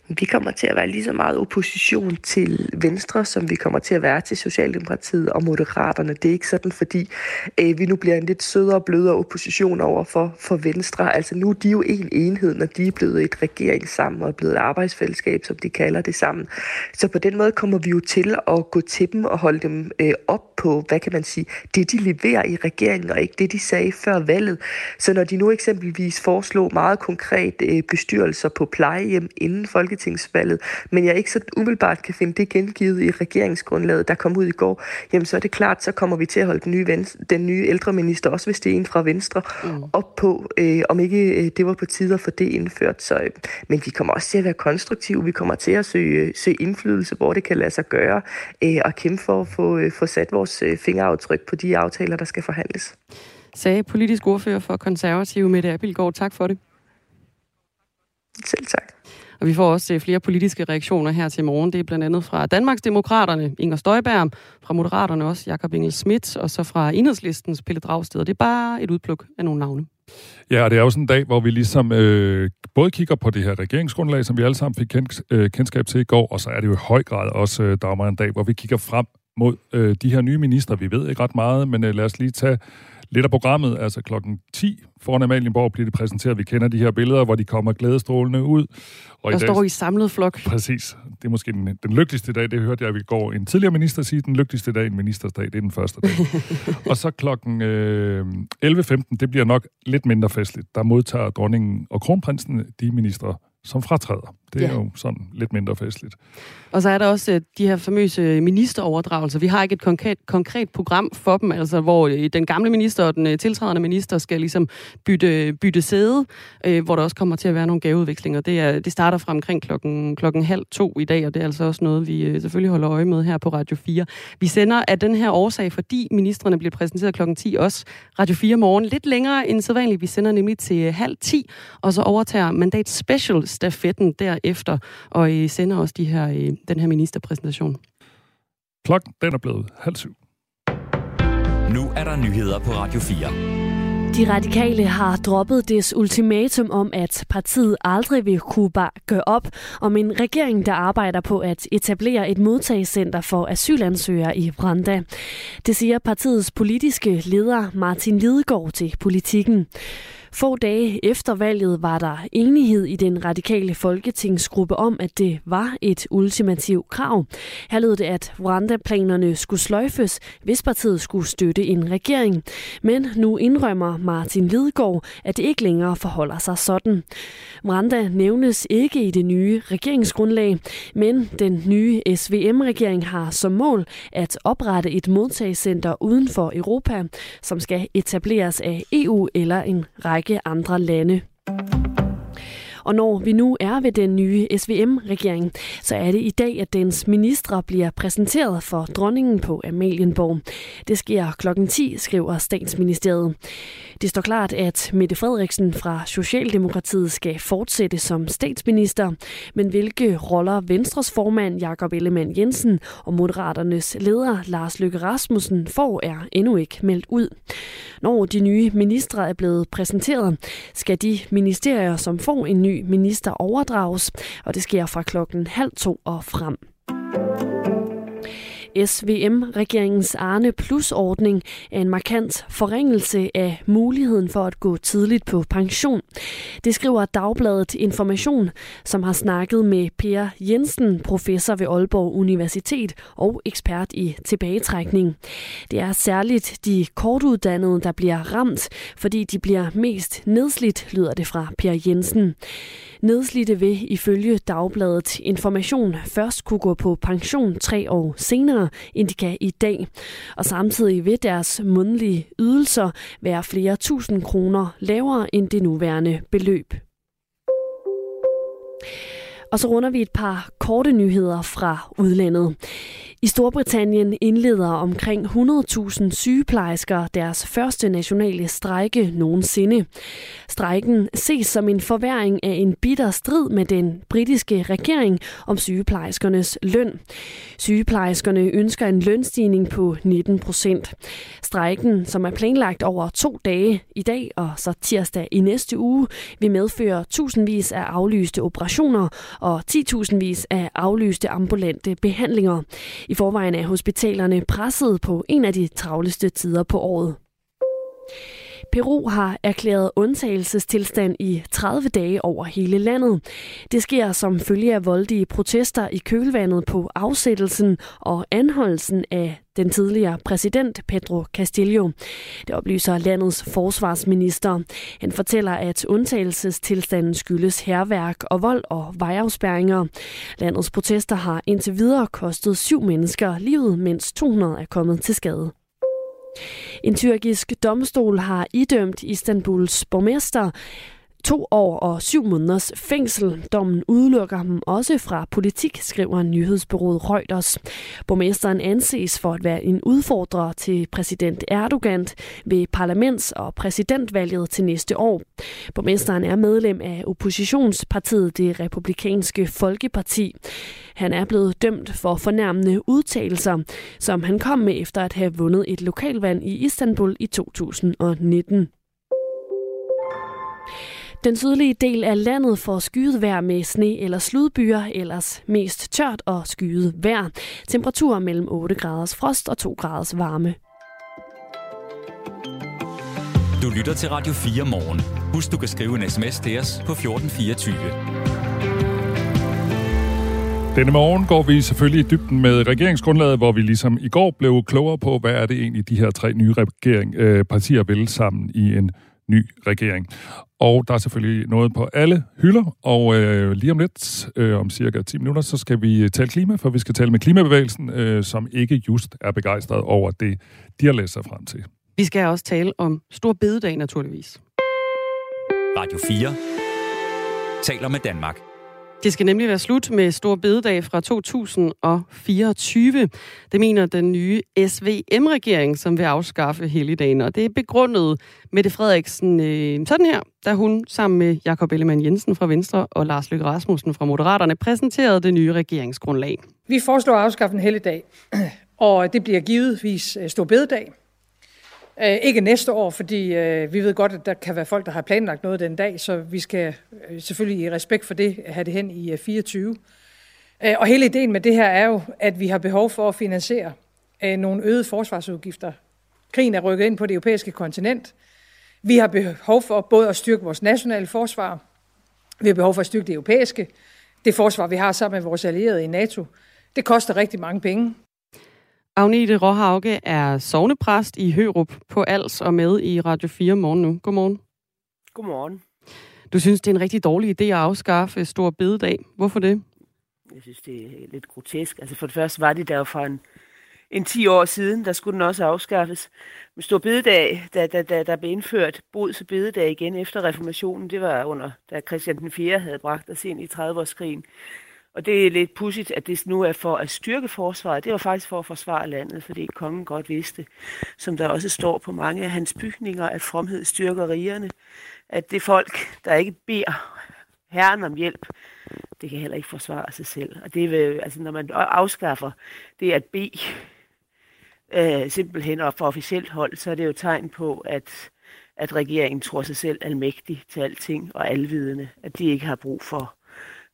Vi kommer til at være lige så meget opposition til Venstre, som vi kommer til at være til Socialdemokratiet og Moderaterne. Det er ikke sådan, fordi øh, vi nu bliver en lidt sødere og blødere opposition over for, for Venstre. Altså nu er de jo en enhed, når de er blevet et regering sammen og blevet et arbejdsfællesskab, som de kalder det sammen. Så på den måde kommer vi jo til at gå til dem og holde dem øh, op på, hvad kan man sige, det de leverer i regeringen, og ikke det de sagde før valget. Så når de nu eksempelvis foreslår meget konkret øh, bestyrelser på plejehjem inden Folketinget, folketingsvalget, men jeg ikke så umiddelbart kan finde det gengivet i regeringsgrundlaget, der kom ud i går, jamen så er det klart, så kommer vi til at holde den nye, venstre, den nye ældreminister, også hvis det er en fra Venstre, mm. op på, øh, om ikke øh, det var på tide at få det indført. Så, øh, men vi kommer også til at være konstruktive, vi kommer til at søge, søge indflydelse, hvor det kan lade sig gøre, øh, og kæmpe for at få, øh, få sat vores øh, fingeraftryk på de aftaler, der skal forhandles. Sagde politisk ordfører for konservative Mette Abildgaard. Tak for det. Selv tak. Og vi får også øh, flere politiske reaktioner her til morgen. Det er blandt andet fra Danmarks Demokraterne, Inger Støjberg, fra Moderaterne også, Jakob Engel Schmidt, og så fra Enhedslistens Pelle Dragsted. Det er bare et udpluk af nogle navne. Ja, og det er jo sådan en dag, hvor vi ligesom øh, både kigger på det her regeringsgrundlag, som vi alle sammen fik kend, øh, kendskab til i går, og så er det jo i høj grad også, øh, der en dag, hvor vi kigger frem mod øh, de her nye ministre. Vi ved ikke ret meget, men øh, lad os lige tage Lidt af programmet, altså klokken 10 foran Amalienborg, bliver det præsenteret. Vi kender de her billeder, hvor de kommer glædestrålende ud. Og der i dag, står i samlet flok. Præcis. Det er måske den, den lykkeligste dag. Det hørte jeg vi går en tidligere minister sige. Den lykkeligste dag en ministersdag, det er den første dag. *laughs* og så klokken øh, 11.15, det bliver nok lidt mindre festligt. Der modtager dronningen og kronprinsen de ministre, som fratræder. Det er ja. jo sådan lidt mindre festligt. Og så er der også uh, de her famøse ministeroverdragelser. Vi har ikke et konkret, konkret program for dem, altså hvor uh, den gamle minister og den uh, tiltrædende minister skal ligesom bytte, bytte sæde, uh, hvor der også kommer til at være nogle gaveudvekslinger. Det, er, det starter fra omkring klokken, klokken halv to i dag, og det er altså også noget, vi selvfølgelig holder øje med her på Radio 4. Vi sender af den her årsag, fordi ministerne bliver præsenteret klokken 10, også Radio 4 morgen, lidt længere end sædvanligt. Vi sender nemlig til halv 10, og så overtager Mandat Special stafetten der efter, og I sender også de her, den her ministerpræsentation. Klokken den er blevet halv syv. Nu er der nyheder på Radio 4. De radikale har droppet des ultimatum om, at partiet aldrig vil kunne gøre op om en regering, der arbejder på at etablere et modtagscenter for asylansøgere i Branda. Det siger partiets politiske leder Martin Lidegaard til politikken. Få dage efter valget var der enighed i den radikale folketingsgruppe om, at det var et ultimativt krav. Her lød det, at Rwanda-planerne skulle sløjfes, hvis partiet skulle støtte en regering. Men nu indrømmer Martin Lidegaard, at det ikke længere forholder sig sådan. Rwanda nævnes ikke i det nye regeringsgrundlag, men den nye SVM-regering har som mål at oprette et modtagscenter uden for Europa, som skal etableres af EU eller en række række andre lande. Og når vi nu er ved den nye SVM-regering, så er det i dag, at dens ministre bliver præsenteret for dronningen på Amalienborg. Det sker klokken 10, skriver statsministeriet. Det står klart, at Mette Frederiksen fra Socialdemokratiet skal fortsætte som statsminister, men hvilke roller Venstres formand Jakob Ellemann Jensen og Moderaternes leder Lars Løkke Rasmussen får, er endnu ikke meldt ud. Når de nye ministre er blevet præsenteret, skal de ministerier, som får en ny minister, overdrages, og det sker fra klokken halv to og frem. SVM-regeringens Arne Plus-ordning er en markant forringelse af muligheden for at gå tidligt på pension. Det skriver Dagbladet Information, som har snakket med Per Jensen, professor ved Aalborg Universitet og ekspert i tilbagetrækning. Det er særligt de kortuddannede, der bliver ramt, fordi de bliver mest nedslidt, lyder det fra Per Jensen. Nedslidte vil ifølge Dagbladet Information først kunne gå på pension tre år senere, end de kan i dag. Og samtidig vil deres mundlige ydelser være flere tusind kroner lavere end det nuværende beløb. Og så runder vi et par korte nyheder fra udlandet. I Storbritannien indleder omkring 100.000 sygeplejersker deres første nationale strejke nogensinde. Strejken ses som en forværing af en bitter strid med den britiske regering om sygeplejerskernes løn. Sygeplejerskerne ønsker en lønstigning på 19 procent. Strejken, som er planlagt over to dage i dag og så tirsdag i næste uge, vil medføre tusindvis af aflyste operationer og 10.000 af aflyste ambulante behandlinger. I forvejen er hospitalerne presset på en af de travleste tider på året. Peru har erklæret undtagelsestilstand i 30 dage over hele landet. Det sker som følge af voldige protester i kølvandet på afsættelsen og anholdelsen af den tidligere præsident Pedro Castillo. Det oplyser landets forsvarsminister. Han fortæller, at undtagelsestilstanden skyldes herværk og vold og vejafspærringer. Landets protester har indtil videre kostet syv mennesker livet, mens 200 er kommet til skade. En tyrkisk domstol har idømt Istanbuls borgmester to år og syv måneders fængsel. Dommen udelukker ham også fra politik, skriver nyhedsbyrået Reuters. Borgmesteren anses for at være en udfordrer til præsident Erdogan ved parlaments- og præsidentvalget til næste år. Borgmesteren er medlem af oppositionspartiet Det Republikanske Folkeparti. Han er blevet dømt for fornærmende udtalelser, som han kom med efter at have vundet et lokalvalg i Istanbul i 2019. Den sydlige del af landet får skyet vejr med sne eller sludbyer, ellers mest tørt og skyet vejr. Temperaturer mellem 8 graders frost og 2 graders varme. Du lytter til Radio 4 morgen. Husk, du kan skrive en sms til os på 1424. Denne morgen går vi selvfølgelig i dybden med regeringsgrundlaget, hvor vi ligesom i går blev klogere på, hvad er det egentlig, de her tre nye regering, øh, partier vil sammen i en ny regering. Og der er selvfølgelig noget på alle hylder, og øh, lige om lidt, øh, om cirka 10 minutter, så skal vi tale klima, for vi skal tale med klimabevægelsen, øh, som ikke just er begejstret over det, de har læst sig frem til. Vi skal også tale om Stor Bededag, naturligvis. Radio 4 taler med Danmark. Det skal nemlig være slut med Stor Bededag fra 2024. Det mener den nye SVM-regering, som vil afskaffe helligdagen. Og det er begrundet Mette Frederiksen øh, sådan her, da hun sammen med Jakob Ellemann Jensen fra Venstre og Lars Løkke Rasmussen fra Moderaterne præsenterede det nye regeringsgrundlag. Vi foreslår at afskaffe en helligdag, *clears throat* og det bliver givetvis øh, Stor Bededag. Øh, ikke næste år, fordi øh, vi ved godt, at der kan være folk, der har planlagt noget den dag, så vi skal øh, selvfølgelig i respekt for det have det hen i øh, 24. Øh, og hele ideen med det her er jo, at vi har behov for at finansiere øh, nogle øgede forsvarsudgifter. Krigen er rykket ind på det europæiske kontinent. Vi har behov for både at styrke vores nationale forsvar, vi har behov for at styrke det europæiske, det forsvar, vi har sammen med vores allierede i NATO. Det koster rigtig mange penge. Agnete Råhauge er sovnepræst i Hørup på Als og med i Radio 4 morgen nu. Godmorgen. Godmorgen. Du synes, det er en rigtig dårlig idé at afskaffe Stor Bededag. Hvorfor det? Jeg synes, det er lidt grotesk. Altså for det første var det der for en, en 10 år siden, der skulle den også afskaffes. Men Stor Bededag, da, da, da der blev indført bods- og bededag igen efter reformationen, det var under, da Christian den 4. havde bragt os ind i 30-årskrigen. Og det er lidt pudsigt, at det nu er for at styrke forsvaret. Det var faktisk for at forsvare landet, fordi kongen godt vidste, som der også står på mange af hans bygninger, at fromhed styrker rigerne. At det folk, der ikke beder herren om hjælp, det kan heller ikke forsvare sig selv. Og det vil, altså når man afskaffer det at bede øh, simpelthen op for officielt hold, så er det jo tegn på, at, at regeringen tror sig selv almægtig til alting og alvidende, at de ikke har brug for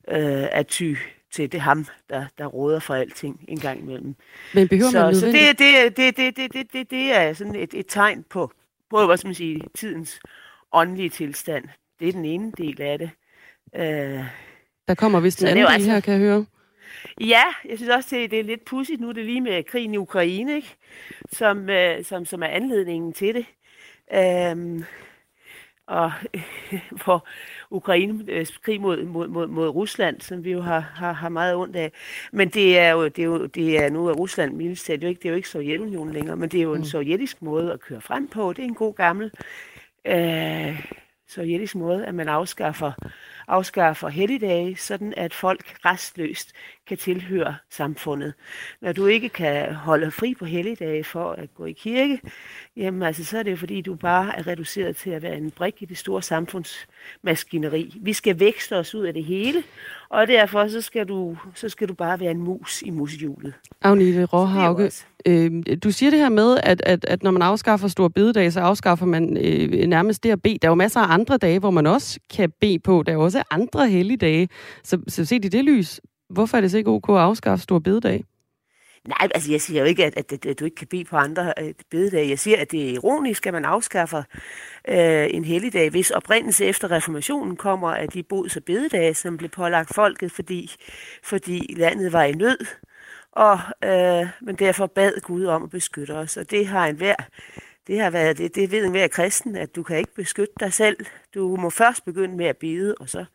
øh, at ty til det ham, der, der råder for alting en gang imellem. Men behøver så, man så det, det, det, det, det, det, det, det er sådan et, et tegn på, på hvad skal man sige, tidens åndelige tilstand. Det er den ene del af det. Øh, der kommer vist en anden del altså, her, kan jeg høre. Ja, jeg synes også, det, det er lidt pudsigt. Nu er det lige med krigen i Ukraine, ikke? Som, øh, som, som er anledningen til det. Øh, og *laughs* hvor Ukraines øh, krig mod, mod, mod, mod Rusland, som vi jo har, har, har meget ondt af. Men det er jo, det er jo det er nu er Rusland militært, det er jo ikke, det er jo ikke Sovjetunionen længere, men det er jo en mm. sovjetisk måde at køre frem på. Det er en god gammel øh, sovjetisk måde, at man afskaffer, afskaffer helligdage, sådan at folk restløst kan tilhøre samfundet. Når du ikke kan holde fri på helligdage for at gå i kirke, jamen altså, så er det jo fordi, du bare er reduceret til at være en brik i det store samfundsmaskineri. Vi skal vækste os ud af det hele, og derfor så skal du, så skal du bare være en mus i mushjulet. Agnete Råhauge, øh, du siger det her med, at, at, at når man afskaffer stor bededag, så afskaffer man øh, nærmest det at bede. Der er jo masser af andre dage, hvor man også kan bede på. Der er jo også andre helligdage. Så, så set i det lys, Hvorfor er det så ikke ok at afskaffe stor bededag? Nej, altså jeg siger jo ikke, at, at, at, at du ikke kan bede på andre øh, bededage. Jeg siger, at det er ironisk, at man afskaffer øh, en helligdag, hvis oprindelse efter reformationen kommer af de bods- og bededage, som blev pålagt folket, fordi, fordi landet var i nød, og øh, men derfor bad Gud om at beskytte os. Og det har en hver, det har været, det, det ved en hver kristen, at du kan ikke beskytte dig selv. Du må først begynde med at bede, og så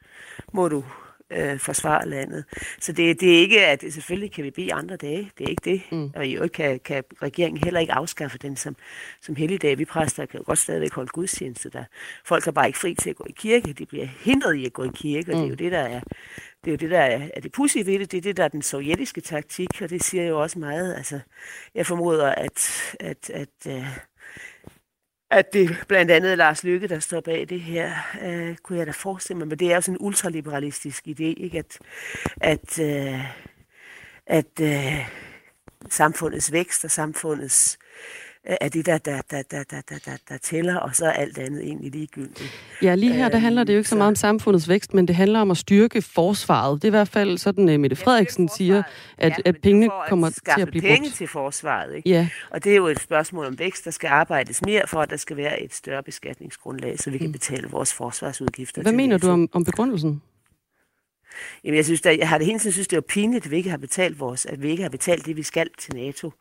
må du øh, forsvare landet. Så det, det er ikke, at selvfølgelig kan vi bede andre dage. Det er ikke det. Mm. Og i øvrigt kan, kan regeringen heller ikke afskaffe den som, som helligdag. Vi præster kan jo godt stadigvæk holde gudstjeneste der. Folk har bare ikke fri til at gå i kirke. De bliver hindret i at gå i kirke, og mm. det er jo det, der er det er jo det, der er, er det pudsige ved det. Det er det, der er den sovjetiske taktik, og det siger jo også meget. Altså, jeg formoder, at, at, at, at øh, at det blandt andet er Lars Lykke, der står bag det her, øh, kunne jeg da forestille mig. Men det er jo sådan en ultraliberalistisk idé, ikke? at, at, øh, at øh, samfundets vækst og samfundets er det, der, der, der, der, der, der, der, der tæller, og så er alt andet egentlig ligegyldigt. Ja, lige her, der handler det jo ikke så meget om samfundets vækst, men det handler om at styrke forsvaret. Det er i hvert fald sådan, uh, Mette Frederiksen siger, at, ja, at pengene kommer at til at blive penge brugt. til forsvaret, ikke? Ja. Og det er jo et spørgsmål om vækst. Der skal arbejdes mere for, at der skal være et større beskatningsgrundlag, så vi kan betale vores forsvarsudgifter. Hvad mener du om, om begrundelsen? Jamen, jeg, synes, der, jeg har det hele tiden synes, det er pinligt, at vi ikke har betalt vores, at vi ikke har betalt det, vi skal til NATO.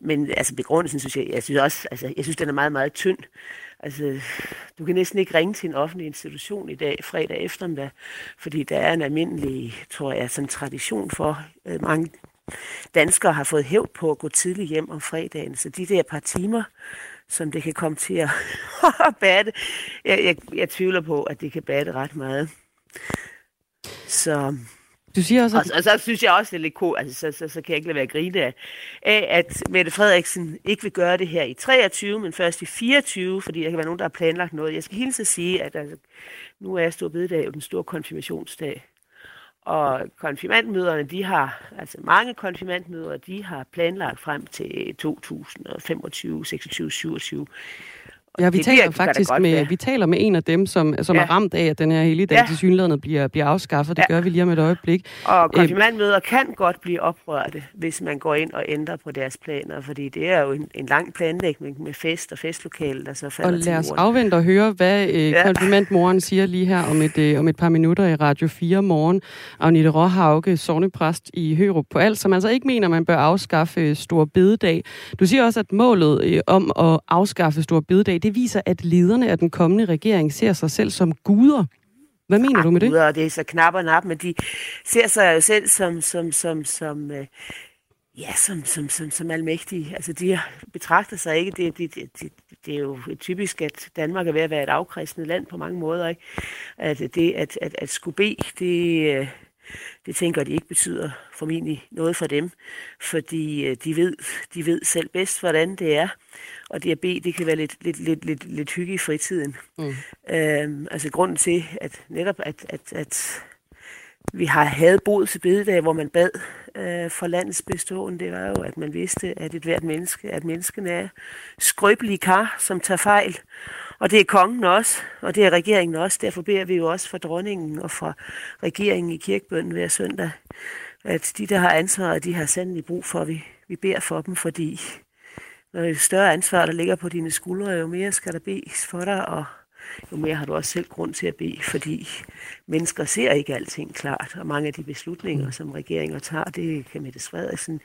Men altså, begrundelsen synes jeg, jeg synes også, altså, jeg synes, den er meget, meget tynd. Altså, du kan næsten ikke ringe til en offentlig institution i dag, fredag eftermiddag, fordi der er en almindelig, tror jeg, sådan tradition for, øh, mange danskere har fået hævd på at gå tidligt hjem om fredagen. Så de der par timer, som det kan komme til at *laughs* batte, jeg, jeg, jeg tvivler på, at det kan batte ret meget. Så, Du siger også, og, at og så synes jeg også, det er lidt cool, altså, så, så, så kan jeg ikke lade være at grine af, af, at Mette Frederiksen ikke vil gøre det her i 23, men først i 24, fordi der kan være nogen, der har planlagt noget. Jeg skal hilse at sige, at altså, nu er Stor Bededag jo den store konfirmationsdag. Og konfirmandmøderne, de har, altså mange konfirmandmøder, de har planlagt frem til 2025, 26, 27. Ja, vi det taler faktisk godt med, vi taler med en af dem, som, som Ja. er ramt af, at den her hele dag Ja. til synligheden bliver, bliver afskaffet. Det Ja. gør vi lige om et øjeblik. Og konfirmandmøder kan godt blive oprørte, hvis man går ind og ændrer på deres planer, fordi det er jo en, en lang planlægning med fest og festlokale, der så falder Og lad os afvente og høre, hvad øh, Ja. konfirmandmoren siger lige her om et, øh, om et par minutter i Radio 4 morgen. Agnete Råhauke, sovnepræst i Hørup på Alt, som altså ikke mener, man bør afskaffe øh, Stor Bededag. Du siger også, at målet øh, om at afskaffe Stor Bededag, det viser, at lederne af den kommende regering ser sig selv som guder. Hvad mener du med det? Guder, det er så knap og nap, men de ser sig jo selv som, som, som, som øh, ja, som, som, som, som almægtige. Altså, de betragter sig ikke, det, det, det, det, det er jo typisk, at Danmark er ved at være et afkristenet land på mange måder, ikke? At det, at, at, at skulle bede, det, øh, det tænker de ikke betyder formentlig noget for dem, fordi øh, de ved, de ved selv bedst, hvordan det er. Og det kan være lidt, lidt, lidt, lidt, lidt hygge i fritiden. Mm. Øhm, altså grunden til, at netop at, at, at vi har havde boet til bededag, hvor man bad øh, for landets bestående, det var jo, at man vidste, at et hvert menneske, at menneskene er skrøbelige kar, som tager fejl. Og det er kongen også, og det er regeringen også. Derfor beder vi jo også for dronningen og for regeringen i kirkebønden hver søndag, at de, der har ansvaret, de har sandelig brug for, at vi, vi beder for dem, fordi når det et større ansvar, der ligger på dine skuldre, jo mere skal der bedes for dig, og jo mere har du også selv grund til at bede, fordi mennesker ser ikke alting klart, og mange af de beslutninger, som regeringer tager, det kan Mette Frederiksen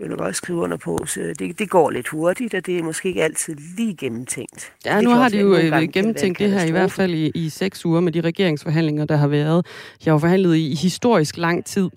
jo nok også skrive under på, så det, det går lidt hurtigt, og det er måske ikke altid lige gennemtænkt. Ja, Det nu har de jo øh, gennemtænkt det her i hvert fald i, i seks uger med de regeringsforhandlinger, der har været. Jeg har jo forhandlet i historisk lang tid.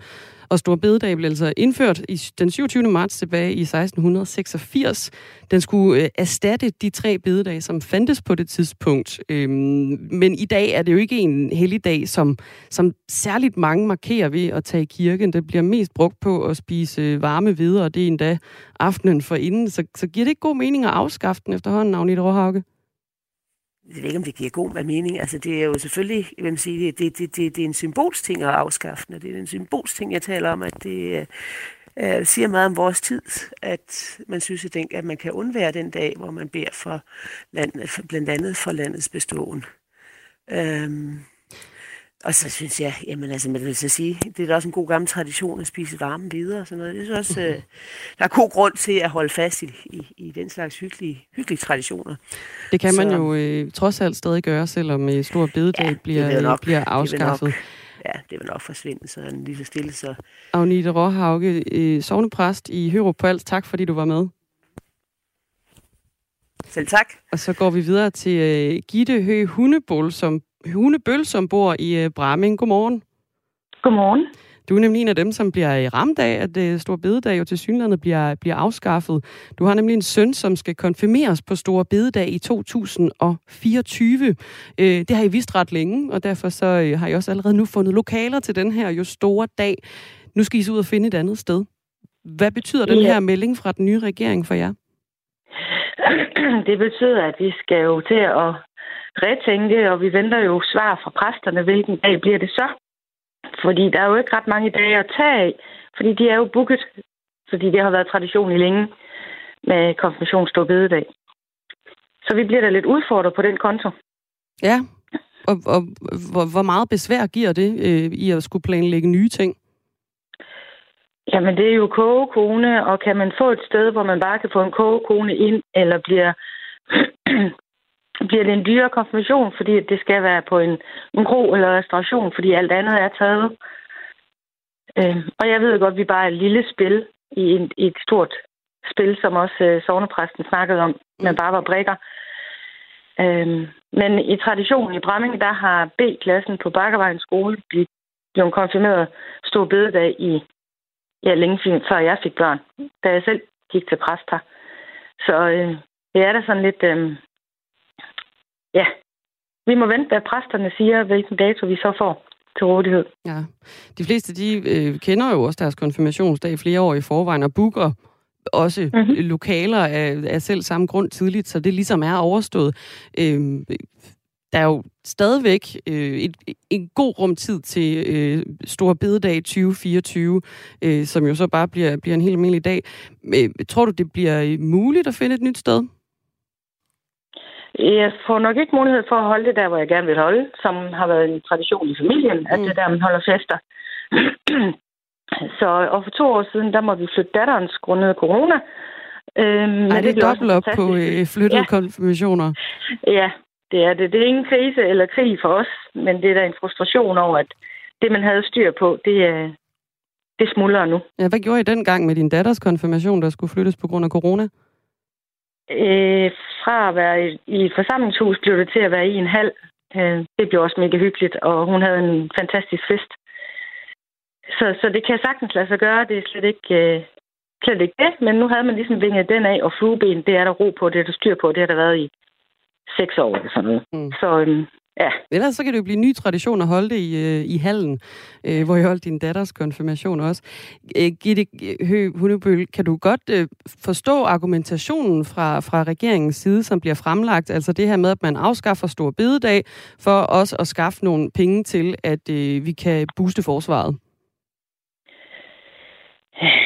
Og Stor Bededag blev altså indført i den 27. marts tilbage i 1686. Den skulle øh, erstatte de tre bededage, som fandtes på det tidspunkt. Øhm, men i dag er det jo ikke en helligdag, som, som særligt mange markerer ved at tage i kirken. Det bliver mest brugt på at spise øh, varme hveder, og det er endda aftenen for inden. Så, så giver det ikke god mening at afskaffe den efterhånden, Agnete Råhauke? Jeg ved ikke, om det giver god mening. Altså, det er jo selvfølgelig, jeg vil sige, det, det, det, det, det er en symbolsting at afskaffe den, og det er en symbolsting, jeg taler om, at det øh, øh, siger meget om vores tid, at man synes, at, den, at man kan undvære den dag, hvor man beder for landet, for, blandt andet for landets beståen. Øhm, og så synes jeg, jamen altså, man vil så sige, det er da også en god gammel tradition at spise varme videre og sådan noget. Det er også, øh, der er god grund til at holde fast i, i, i den slags hyggelige, hyggelige traditioner. Det kan man Så- jo øh, trods alt stadig gøre, selvom øh, Stor Bededag Ja, det bliver, nok- bliver det afskaffet. nok- Ja, det vil nok forsvinde sådan lige så stille, så Agnete Råhauke, øh, sovnepræst i Hørup på Alt. Tak, fordi du var med. selv tak. Og så går vi videre til øh, Gitte Høgh Hundebøl, som, Hundebøl, som bor i øh, Bramming. Godmorgen. Godmorgen. Du er nemlig en af dem, som bliver øh, ramt af, at øh, Stor Bededag jo til synlandet bliver, bliver afskaffet. Du har nemlig en søn, som skal konfirmeres på Stor Bededag i 2024. Øh, det har I vist ret længe, og derfor så har I også allerede nu fundet lokaler til den her jo store dag. Nu skal I så ud og finde et andet sted. Hvad betyder den her melding fra den nye regering for jer? *clears throat* Det betyder, at vi skal jo til at retænke, og vi venter jo svar fra præsterne, hvilken dag bliver det så? Fordi der er jo ikke ret mange dage at tage af, fordi de er jo booket, fordi det har været tradition i længe. med konfirmationsstå bededag. Så vi bliver da lidt udfordret på den konto. Ja, og, og hvor, hvor meget besvær giver det øh, i at skulle planlægge nye ting? Jamen, det er jo kogekone, og kan man få et sted, hvor man bare kan få en kogekone ind, eller bliver, bliver det en dyre konfirmation, fordi det skal være på en, en kro eller restauration, fordi alt andet er taget. Øh, og jeg ved godt, at vi bare er et lille spil i, en, i et stort spil, som også øh, sovnepræsten snakkede om, men mm. bare var brikker. Øh, men i traditionen i Bramming, der har B-klassen på Bakkervejens skole blivet blevet konfirmeret stor bededag i ja, længe før jeg fik børn, da jeg selv gik til præst her. Så øh, det er da sådan lidt... Øh, ja, vi må vente, hvad præsterne siger, hvilken dato vi så får til rådighed. Ja, de fleste de øh, kender jo også deres konfirmationsdag flere år i forvejen og booker også mm-hmm. lokaler af, af selv samme grund tidligt, så det ligesom er overstået. Øh, der er jo stadigvæk øh, et, en god rum tid til øh, Stor Bededag 2024, øh, som jo så bare bliver, bliver en helt almindelig dag. Øh, tror du, det bliver muligt at finde et nyt sted? Jeg får nok ikke mulighed for at holde det der, hvor jeg gerne vil holde, som har været en tradition i familien, at mm. det der, man holder fester. *clears throat* så og for to år siden, der må vi flytte datterens grundet corona. Øhm, Ej, det er dobbelt op på øh, flyttede ja. konfirmationer. Ja, det er det. Det er ingen krise eller krig for os, men det er da en frustration over, at det, man havde styr på, det, er, det smuldrer nu. Ja, hvad gjorde I dengang med din datters konfirmation, der skulle flyttes på grund af corona? Øh, fra at være i, i et forsamlingshus, blev det til at være i en halv. Øh, det blev også mega hyggeligt, og hun havde en fantastisk fest. Så, så det kan sagtens lade sig gøre. Det er slet ikke, øh, slet ikke det, men nu havde man ligesom vinget den af, og flueben, det er der ro på, det er der styr på, det har der været i seks år eller sådan noget. Mm. Så øhm, ja. Ellers så kan det jo blive en ny tradition at holde det i, øh, i hallen, øh, hvor jeg holdt din datters konfirmation også. Øh, Gitte Hø Hundebøl, kan du godt øh, forstå argumentationen fra, fra regeringens side, som bliver fremlagt? Altså det her med, at man afskaffer stor bededag for os at skaffe nogle penge til, at øh, vi kan booste forsvaret?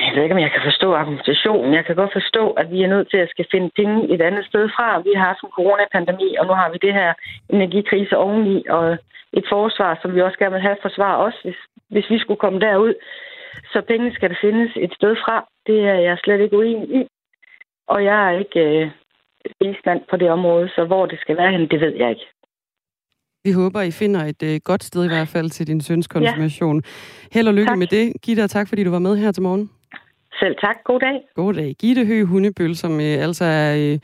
Jeg ved ikke, om jeg kan forstå argumentationen. Jeg kan godt forstå, at vi er nødt til at skal finde penge et andet sted fra. Vi har haft en coronapandemi, og nu har vi det her energikrise oveni, og et forsvar, som vi også gerne vil have forsvar os, hvis, hvis vi skulle komme derud. Så pengene skal der findes et sted fra. Det er jeg slet ikke uenig i. Og jeg er ikke øh, på det område, så hvor det skal være hen, det ved jeg ikke. Vi håber, I finder et øh, godt sted i hvert fald til din søns konfirmation. Ja. Held og lykke tak. med det. Gitte, og tak fordi du var med her til morgen. Selv tak. God dag. God dag. Gitte Høgh Hundebøl, som øh, altså er øh,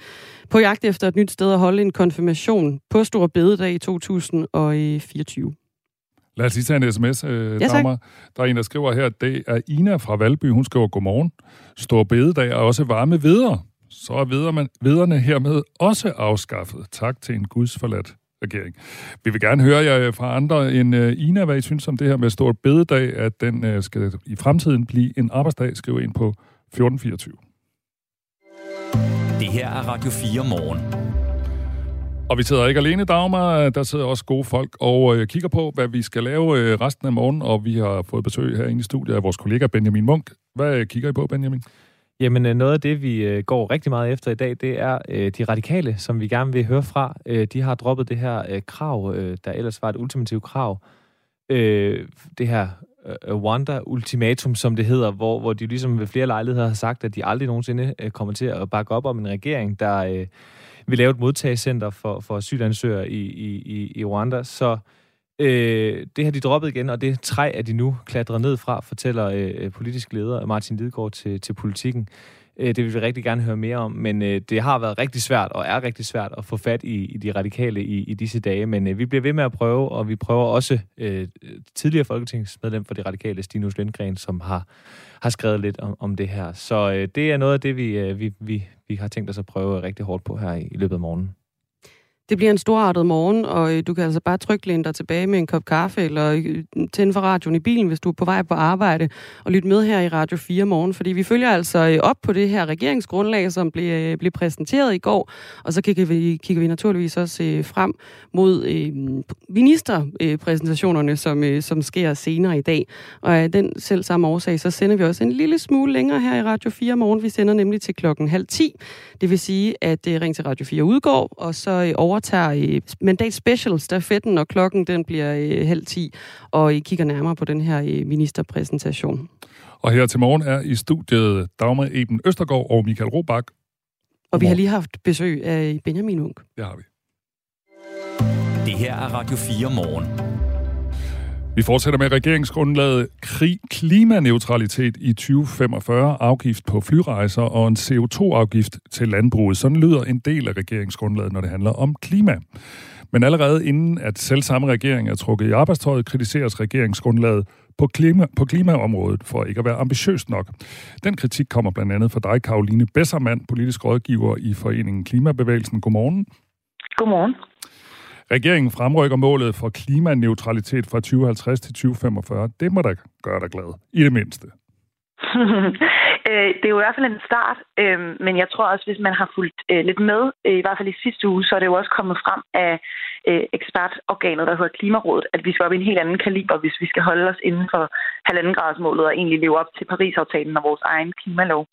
på jagt efter et nyt sted at holde en konfirmation på Stor Bededag i 2024. Lad os lige tage en sms, øh, ja, Dagmar. Der er en, der skriver her, det er Ina fra Valby. Hun skriver, godmorgen. Stor Bededag er også varme videre. Så er vederne hermed også afskaffet. Tak til en gudsforladt regering. Vi vil gerne høre jer fra andre end uh, Ina, hvad I synes om det her med stort bededag, at den uh, skal i fremtiden blive en arbejdsdag. Skriv ind på 1424. Det her er Radio 4 morgen. Og vi sidder ikke alene, Dagmar. Der sidder også gode folk og øh, kigger på, hvad vi skal lave øh, resten af morgen. Og vi har fået besøg herinde i studiet af vores kollega Benjamin Munk. Hvad kigger I på, Benjamin? Jamen, øh, noget af det, vi øh, går rigtig meget efter i dag, det er øh, de radikale, som vi gerne vil høre fra. Øh, de har droppet det her krav, der ellers var et ultimativt krav. Det her Rwanda-ultimatum, som det hedder, hvor, hvor de ligesom ved flere lejligheder har sagt, at de aldrig nogensinde kommer til at bakke op om en regering, der vil lave et modtagscenter for, for asylansøgere i, i, i Rwanda. Så Øh, det har de droppet igen, og det træ er de nu klatret ned fra, fortæller øh, politisk leder Martin Lidegaard til, til politikken. Øh, det vil vi rigtig gerne høre mere om, men øh, det har været rigtig svært, og er rigtig svært at få fat i, i de radikale i, i disse dage, men øh, vi bliver ved med at prøve, og vi prøver også øh, tidligere folketingsmedlem for de radikale, Stinus Lindgren, som har, har skrevet lidt om, om det her. Så øh, det er noget af det, vi, øh, vi, vi, vi har tænkt os at prøve rigtig hårdt på her i, i løbet af morgenen. Det bliver en storartet morgen, og øh, du kan altså bare trykke læne dig tilbage med en kop kaffe, eller øh, tænde for radioen i bilen, hvis du er på vej på arbejde, og lytte med her i Radio 4 morgen, fordi vi følger altså øh, op på det her regeringsgrundlag, som blev, blev præsenteret i går, og så kigger vi, kigger vi naturligvis også frem mod øh, ministerpræsentationerne, som, som sker senere i dag. Og af den selv samme årsag, så sender vi også en lille smule længere her i Radio 4 morgen. Vi sender nemlig til klokken halv 10. Det vil sige, at Ring til Radio 4 udgår, og så over overtager i Mandat Special stafetten, og klokken den bliver øh, halv 10, og I kigger nærmere på den her øh, ministerpræsentation. Og her til morgen er i studiet Dagmar Eben Østergaard og Michael Robach. Og vi har lige haft besøg af Benjamin Unk. Det har vi. Det her er Radio 4 morgen. Vi fortsætter med regeringsgrundlaget krig, klimaneutralitet i 2045, afgift på flyrejser og en CO2-afgift til landbruget. Sådan lyder en del af regeringsgrundlaget, når det handler om klima. Men allerede inden at selv samme regering er trukket i arbejdstøjet, kritiseres regeringsgrundlaget på, klima, på klimaområdet for ikke at være ambitiøst nok. Den kritik kommer blandt andet fra dig, Karoline Bessermand, politisk rådgiver i Foreningen Klimabevægelsen. Godmorgen. Godmorgen. Regeringen fremrykker målet for klimaneutralitet fra 2050 til 2045. Det må da gøre dig glad, i det mindste. *laughs* Øh, det er jo i hvert fald en start, øh, men jeg tror også, hvis man har fulgt øh, lidt med, i hvert fald i sidste uge, så er det jo også kommet frem af ekspertorganet, der hedder Klimarådet, at vi skal op i en helt anden kaliber, hvis vi skal holde os inden for halvanden gradsmålet og egentlig leve op til Paris-aftalen og vores egen klimalov.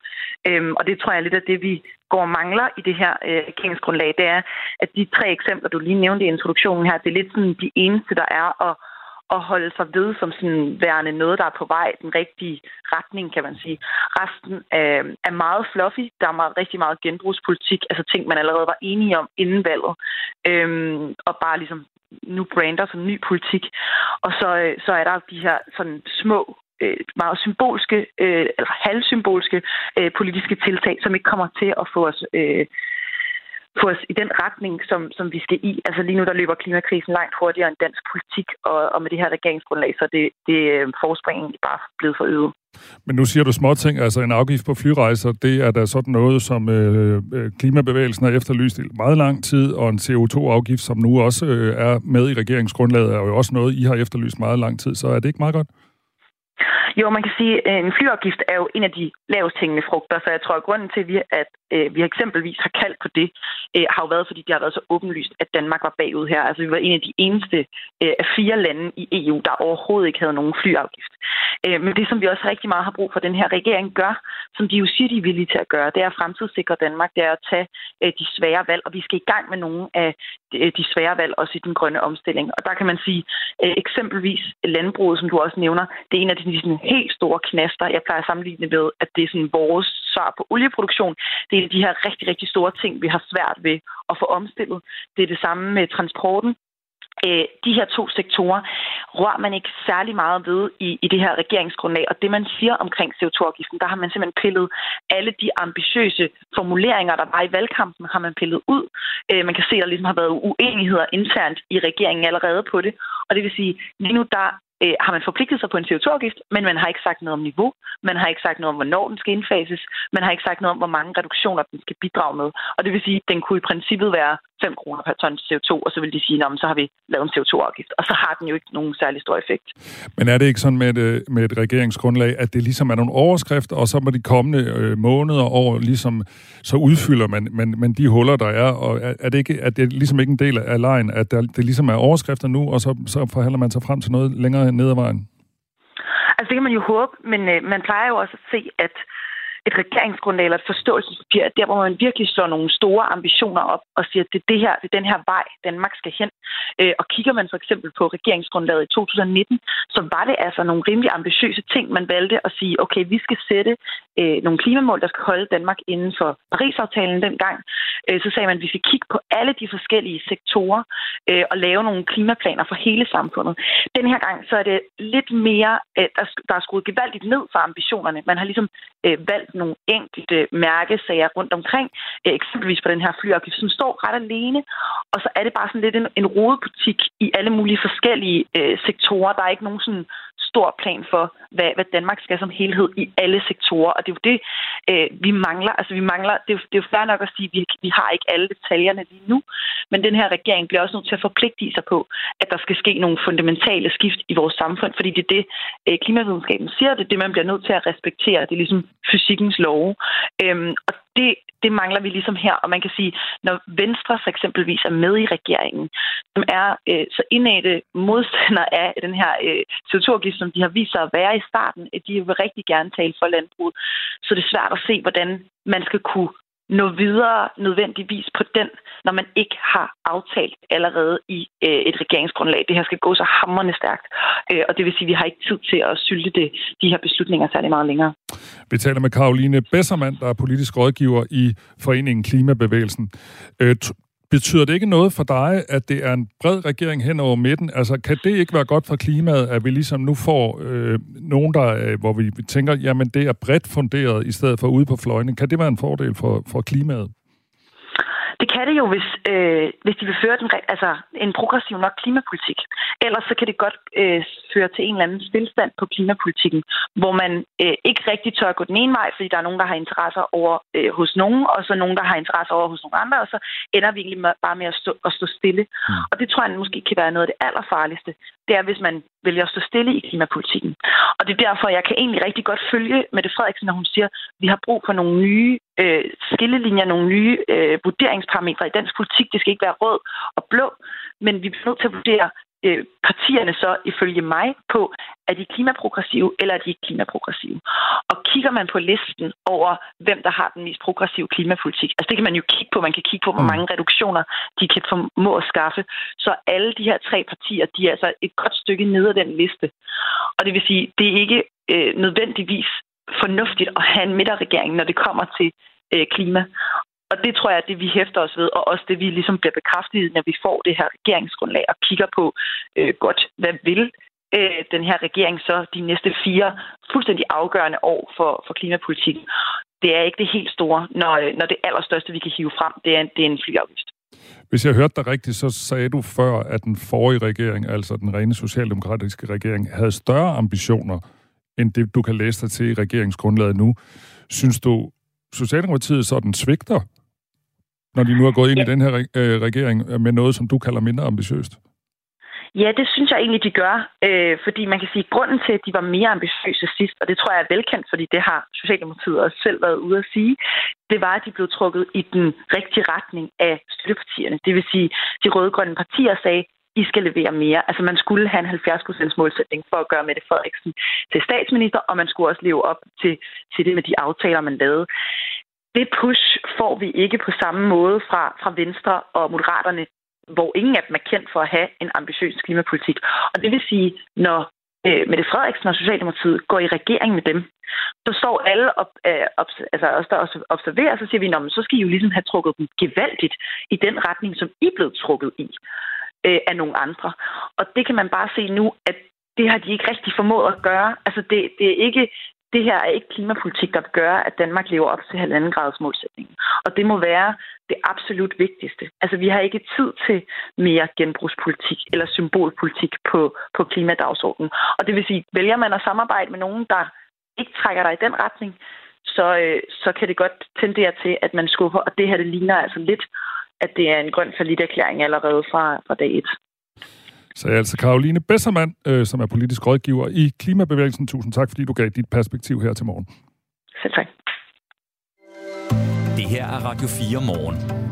Og det tror jeg lidt af det, vi går og mangler i det her regeringsgrundlag, det er, at de tre eksempler, du lige nævnte i introduktionen her, det er lidt sådan de eneste, der er, og at holde sig ved som sådan værende noget, der er på vej den rigtige retning, kan man sige. Resten er, er meget fluffy. Der er meget, rigtig meget genbrugspolitik, altså ting, man allerede var enige om inden valget. øh, og bare ligesom nu brander som ny politik. Og så, øh, så er der de her sådan små øh, meget symbolske, øh, eller halvsymbolske øh, politiske tiltag, som ikke kommer til at få os øh, få os i den retning, som, som vi skal i. Altså lige nu, der løber klimakrisen langt hurtigere end dansk politik, og, og med det her regeringsgrundlag, så det, det øh, forspringen bare blevet forøget. Men nu siger du småting, altså en afgift på flyrejser, det er da sådan noget, som øh, øh klimabevægelsen har efterlyst i meget lang tid, og en CO2-afgift, som nu også øh, er med i regeringsgrundlaget, er jo også noget, I har efterlyst meget lang tid, så er det ikke meget godt? Jo, man kan sige, at en flyafgift er jo en af de lavest hængende frugter, så jeg tror, at grunden til, at vi, at, øh, vi eksempelvis har kaldt på det, øh, har jo været, fordi det har været så åbenlyst, at Danmark var bagud her. Altså, vi var en af de eneste af fire lande i EU, der overhovedet ikke havde nogen flyafgift. Men det, som vi også rigtig meget har brug for, den her regering gør, som de jo siger, de er villige til at gøre, det er at fremtidssikre Danmark, det er at tage de svære valg, og vi skal i gang med nogle af de svære valg, også i den grønne omstilling. Og der kan man sige, eksempelvis landbruget, som du også nævner, det er en af de sådan, helt store knaster. Jeg plejer at sammenligne med, at det er sådan vores svar på olieproduktion. Det er de her rigtig, rigtig store ting, vi har svært ved at få omstillet. Det er det samme med transporten. Øh, de her to sektorer rører man ikke særlig meget ved i, i det her regeringsgrundlag. Og det, man siger omkring CO2-afgiften, der har man simpelthen pillet alle de ambitiøse formuleringer, der var i valgkampen, har man pillet ud. Øh, man kan se, at der ligesom har været uenigheder internt i regeringen allerede på det. Og det vil sige, lige nu der øh, har man forpligtet sig på en CO2-afgift, men man har ikke sagt noget om niveau, man har ikke sagt noget om, hvornår den skal indfases, man har ikke sagt noget om, hvor mange reduktioner den skal bidrage med. Og det vil sige, at den kunne i princippet være 5 kroner per ton CO2, og så vil de sige, at så har vi lavet en CO2-afgift. Og så har den jo ikke nogen særlig stor effekt. Men er det ikke sådan med et, øh, med et regeringsgrundlag, at det ligesom er nogle overskrifter, og så med de kommende øh, måneder og år, ligesom, så udfylder man men, men de huller, der er, og er, er, det ikke, er det ligesom ikke en del af lejen, at der, det ligesom er overskrifter nu, og så, så forhandler man sig frem til noget længere ned ad vejen? Altså det kan man jo håbe, men øh, man plejer jo også at se, at et regeringsgrundlag eller et forståelsespapir, der hvor man virkelig slår nogle store ambitioner op og siger, at det er, det her, det er den her vej, Danmark skal hen. Øh, og kigger man for eksempel på regeringsgrundlaget i 2019, så var det altså nogle rimelig ambitiøse ting, man valgte at sige, okay, vi skal sætte øh, nogle klimamål, der skal holde Danmark inden for Paris-aftalen dengang. Øh, så sagde man, at vi skal kigge på alle de forskellige sektorer øh, og lave nogle klimaplaner for hele samfundet. Den her gang så er det lidt mere, øh, der, der er skruet gevaldigt ned for ambitionerne. Man har ligesom øh, valgt nogle enkelte mærkesager rundt omkring, øh, eksempelvis på den her flyafgift, som står ret alene, og så er det bare sådan lidt en, en rodebutik i alle mulige forskellige øh, sektorer. Der er ikke nogen sådan stor plan for, hvad, hvad Danmark skal som helhed i alle sektorer. Og det er jo det, øh, vi mangler. Altså, vi mangler, det er, det er jo fair nok at sige, at vi, vi har ikke alle detaljerne lige nu, men den her regering bliver også nødt til at forpligte sig på, at der skal ske nogle fundamentale skift i vores samfund, fordi det er det, øh, klimavidenskaben siger, det er det, man bliver nødt til at respektere. Det er ligesom fysikkens love. Øhm, og det, det mangler vi ligesom her. Og man kan sige, når Venstre for eksempelvis er med i regeringen, som er øh, så indætte modstander af den her øh, CO2-afgift, som de har vist sig at være i starten, at de vil rigtig gerne tale for landbruget. Så det er svært at se, hvordan man skal kunne nå videre nødvendigvis på den, når man ikke har aftalt allerede i øh, et regeringsgrundlag. Det her skal gå så hammerne stærkt, øh, og det vil sige, at vi har ikke tid til at sylte det, de her beslutninger særlig meget længere. Vi taler med Karoline Bessermann, der er politisk rådgiver i Foreningen Klimabevægelsen. Øh, Betyder det ikke noget for dig, at det er en bred regering hen over midten? Altså, kan det ikke være godt for klimaet, at vi ligesom nu får øh, nogen, der, øh, hvor vi tænker, jamen det er bredt funderet i stedet for ude på fløjene. Kan det være en fordel for, for klimaet? Kan det jo, hvis, øh, hvis de vil føre den, altså, en progressiv nok klimapolitik. Ellers så kan det godt øh, føre til en eller anden stillstand på klimapolitikken, hvor man øh, ikke rigtig tør gå den ene vej, fordi der er nogen, der har interesser over øh, hos nogen, og så nogen, der har interesser over hos nogle andre, og så ender vi egentlig bare med at stå, at stå stille. Mm. Og det tror jeg måske kan være noget af det allerfarligste. Det er, hvis man vælger at stå stille i klimapolitikken. Og det er derfor, jeg kan egentlig rigtig godt følge Mette Frederiksen, når hun siger, at vi har brug for nogle nye øh, skillelinjer, nogle nye øh, vurderingsparametre i dansk politik. Det skal ikke være rød og blå, men vi bliver nødt til at vurdere øh, partierne så ifølge mig på, er de klimaprogressive eller er de ikke klimaprogressive. Og kigger man på listen over, hvem der har den mest progressive klimapolitik, altså det kan man jo kigge på, man kan kigge på, hvor mm. mange reduktioner de kan formå at skaffe, så alle de her tre partier, de er altså et godt stykke ned ad den liste. Og det vil sige, det er ikke øh, nødvendigvis fornuftigt at have en midterregering, når det kommer til øh, klima. Og det tror jeg er det, vi hæfter os ved, og også det, vi ligesom bliver bekræftet når vi får det her regeringsgrundlag og kigger på øh, godt, hvad vil øh, den her regering så de næste fire fuldstændig afgørende år for, for klimapolitikken. Det er ikke det helt store, når, øh, når det allerstørste, vi kan hive frem, det er, det er en flyafgift. Hvis jeg hørte dig rigtigt, så sagde du før, at den forrige regering, altså den rene socialdemokratiske regering, havde større ambitioner, end det, du kan læse dig til i regeringsgrundlaget nu. Synes du, Socialdemokratiet sådan svigter når de nu er gået ind ja. i den her øh, regering med noget, som du kalder mindre ambitiøst? Ja, det synes jeg egentlig, de gør. Øh, fordi man kan sige, at grunden til, at de var mere ambitiøse sidst, og det tror jeg er velkendt, fordi det har Socialdemokratiet også selv været ude at sige, det var, at de blev trukket i den rigtige retning af støttepartierne. Det vil sige, de røde-grønne partier sagde, I skal levere mere. Altså man skulle have en 70% målsætning for at gøre Mette Frederiksen til statsminister, og man skulle også leve op til, til det med de aftaler, man lavede det push får vi ikke på samme måde fra, fra Venstre og Moderaterne, hvor ingen af dem er kendt for at have en ambitiøs klimapolitik. Og det vil sige, når øh, Mette Frederiksen og Socialdemokratiet går i regering med dem, så står alle op, øh, altså, obs, altså os, der også observerer, så siger vi, så skal I jo ligesom have trukket dem gevaldigt i den retning, som I er blevet trukket i øh, af nogle andre. Og det kan man bare se nu, at det har de ikke rigtig formået at gøre. Altså det, det er ikke det her er ikke klimapolitik, der gør, gøre, at Danmark lever op til halvanden grads målsætningen. Og det må være det absolut vigtigste. Altså, vi har ikke tid til mere genbrugspolitik eller symbolpolitik på, på klimadagsordenen. Og det vil sige, vælger man at samarbejde med nogen, der ikke trækker dig i den retning, så, øh, så kan det godt tendere til, at man skubber. Og det her, det ligner altså lidt, at det er en grøn erklæring allerede fra, fra dag 1 sagde altså Karoline Bessermann, øh, som er politisk rådgiver i Klimabevægelsen. Tusind tak, fordi du gav dit perspektiv her til morgen. Selv tak. Det her er Radio 4 morgen.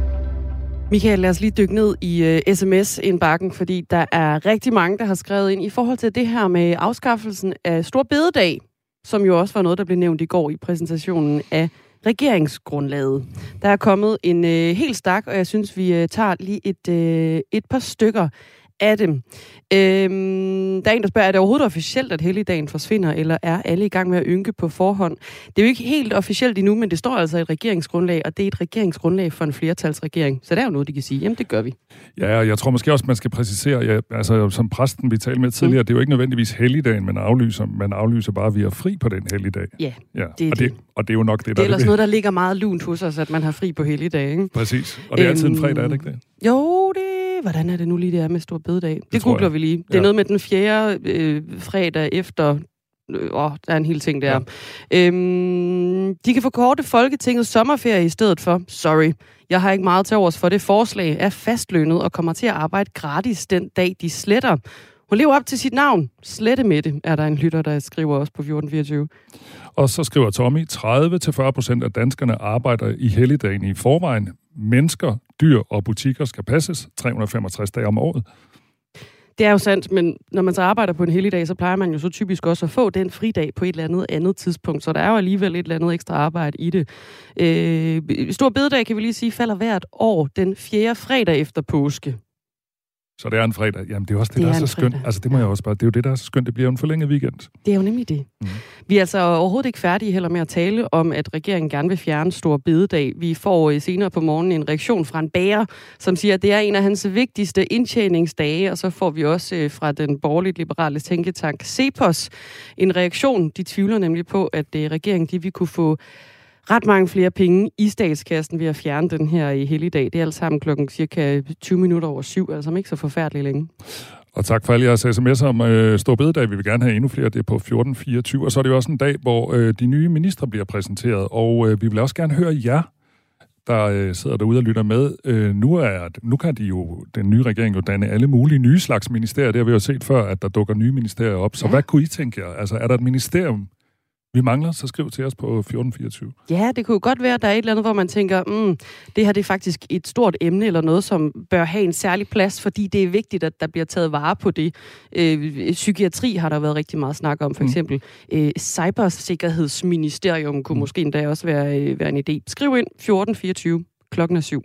Michael, lad os lige dykke ned i uh, øh, sms-indbakken, fordi der er rigtig mange, der har skrevet ind i forhold til det her med afskaffelsen af Stor Bededag, som jo også var noget, der blev nævnt i går i præsentationen af regeringsgrundlaget. Der er kommet en uh, helt stak, og jeg synes, vi uh, tager lige et, uh, et par stykker af dem. Øhm, der er en, der spørger, er det overhovedet officielt, at helligdagen forsvinder, eller er alle i gang med at ynke på forhånd? Det er jo ikke helt officielt endnu, men det står altså i et regeringsgrundlag, og det er et regeringsgrundlag for en flertalsregering. Så det er jo noget, de kan sige, jamen det gør vi. Ja, og jeg tror måske også, man skal præcisere, ja, altså som præsten, vi talte med tidligere, mm. det er jo ikke nødvendigvis helligdagen, man aflyser. Man aflyser bare, at vi er fri på den helligdag. Ja, ja. det er og det. Og det er jo nok det, der det er ellers noget, der ligger meget lunt hos os, at man har fri på helligdag, ikke? Præcis. Og det er øhm, altid en fredag, er det ikke det? Jo, det hvordan er det nu lige, det er med Stor Bededag? Det, det googler vi lige. Det er ja. noget med den fjerde øh, fredag efter øh, åh, der er en hel ting der. Ja. Øhm, de kan forkorte Folketingets sommerferie i stedet for. Sorry, jeg har ikke meget til overs for det forslag. Er fastlønnet og kommer til at arbejde gratis den dag, de sletter. Hun lever op til sit navn. Slette med det, er der en lytter, der skriver også på 1424. Og så skriver Tommy, 30-40% af danskerne arbejder i helligdagen i forvejen. Mennesker, dyr og butikker skal passes 365 dage om året. Det er jo sandt, men når man så arbejder på en helligdag, så plejer man jo så typisk også at få den fridag på et eller andet andet tidspunkt, så der er jo alligevel et eller andet ekstra arbejde i det. Øh, Stor bededag, kan vi lige sige, falder hvert år den fjerde fredag efter påske. Så det er en fredag. Jamen, det er også det, det der er, er så skønt. Altså, det må jeg også bare... Det er jo det, der er så skønt. Det bliver jo en forlænget weekend. Det er jo nemlig det. Mm. Vi er altså overhovedet ikke færdige heller med at tale om, at regeringen gerne vil fjerne Stor Bededag. Vi får øh, senere på morgenen en reaktion fra en bager, som siger, at det er en af hans vigtigste indtjeningsdage. Og så får vi også øh, fra den borgerligt liberale tænketank Cepos en reaktion. De tvivler nemlig på, at øh, regeringen de vil kunne få ret mange flere penge i statskassen ved at fjerne den her i helligdag. Det er alt sammen klokken cirka 20 minutter over syv, altså ikke så forfærdeligt længe. Og tak for alle jeres sms'er om øh, Stor Bededag. Vi vil gerne have endnu flere. Det er på 1424. Og så er det jo også en dag, hvor øh, de nye ministre bliver præsenteret. Og øh, vi vil også gerne høre jer, der øh, sidder derude og lytter med. Øh, nu, er, nu kan de jo, den nye regering jo danne alle mulige nye slags ministerier. Det har vi jo set før, at der dukker nye ministerier op. Så ja. hvad kunne I tænke jer? Altså, er der et ministerium, vi mangler, så skriv til os på 1424. Ja, det kunne godt være, at der er et eller andet, hvor man tænker, mm, det her det er faktisk et stort emne, eller noget, som bør have en særlig plads, fordi det er vigtigt, at der bliver taget vare på det. Øh, psykiatri har der været rigtig meget snak om, for mm. eksempel. Øh, cybersikkerhedsministerium kunne mm. måske endda også være, øh, være en idé. Skriv ind 1424, klokken er syv.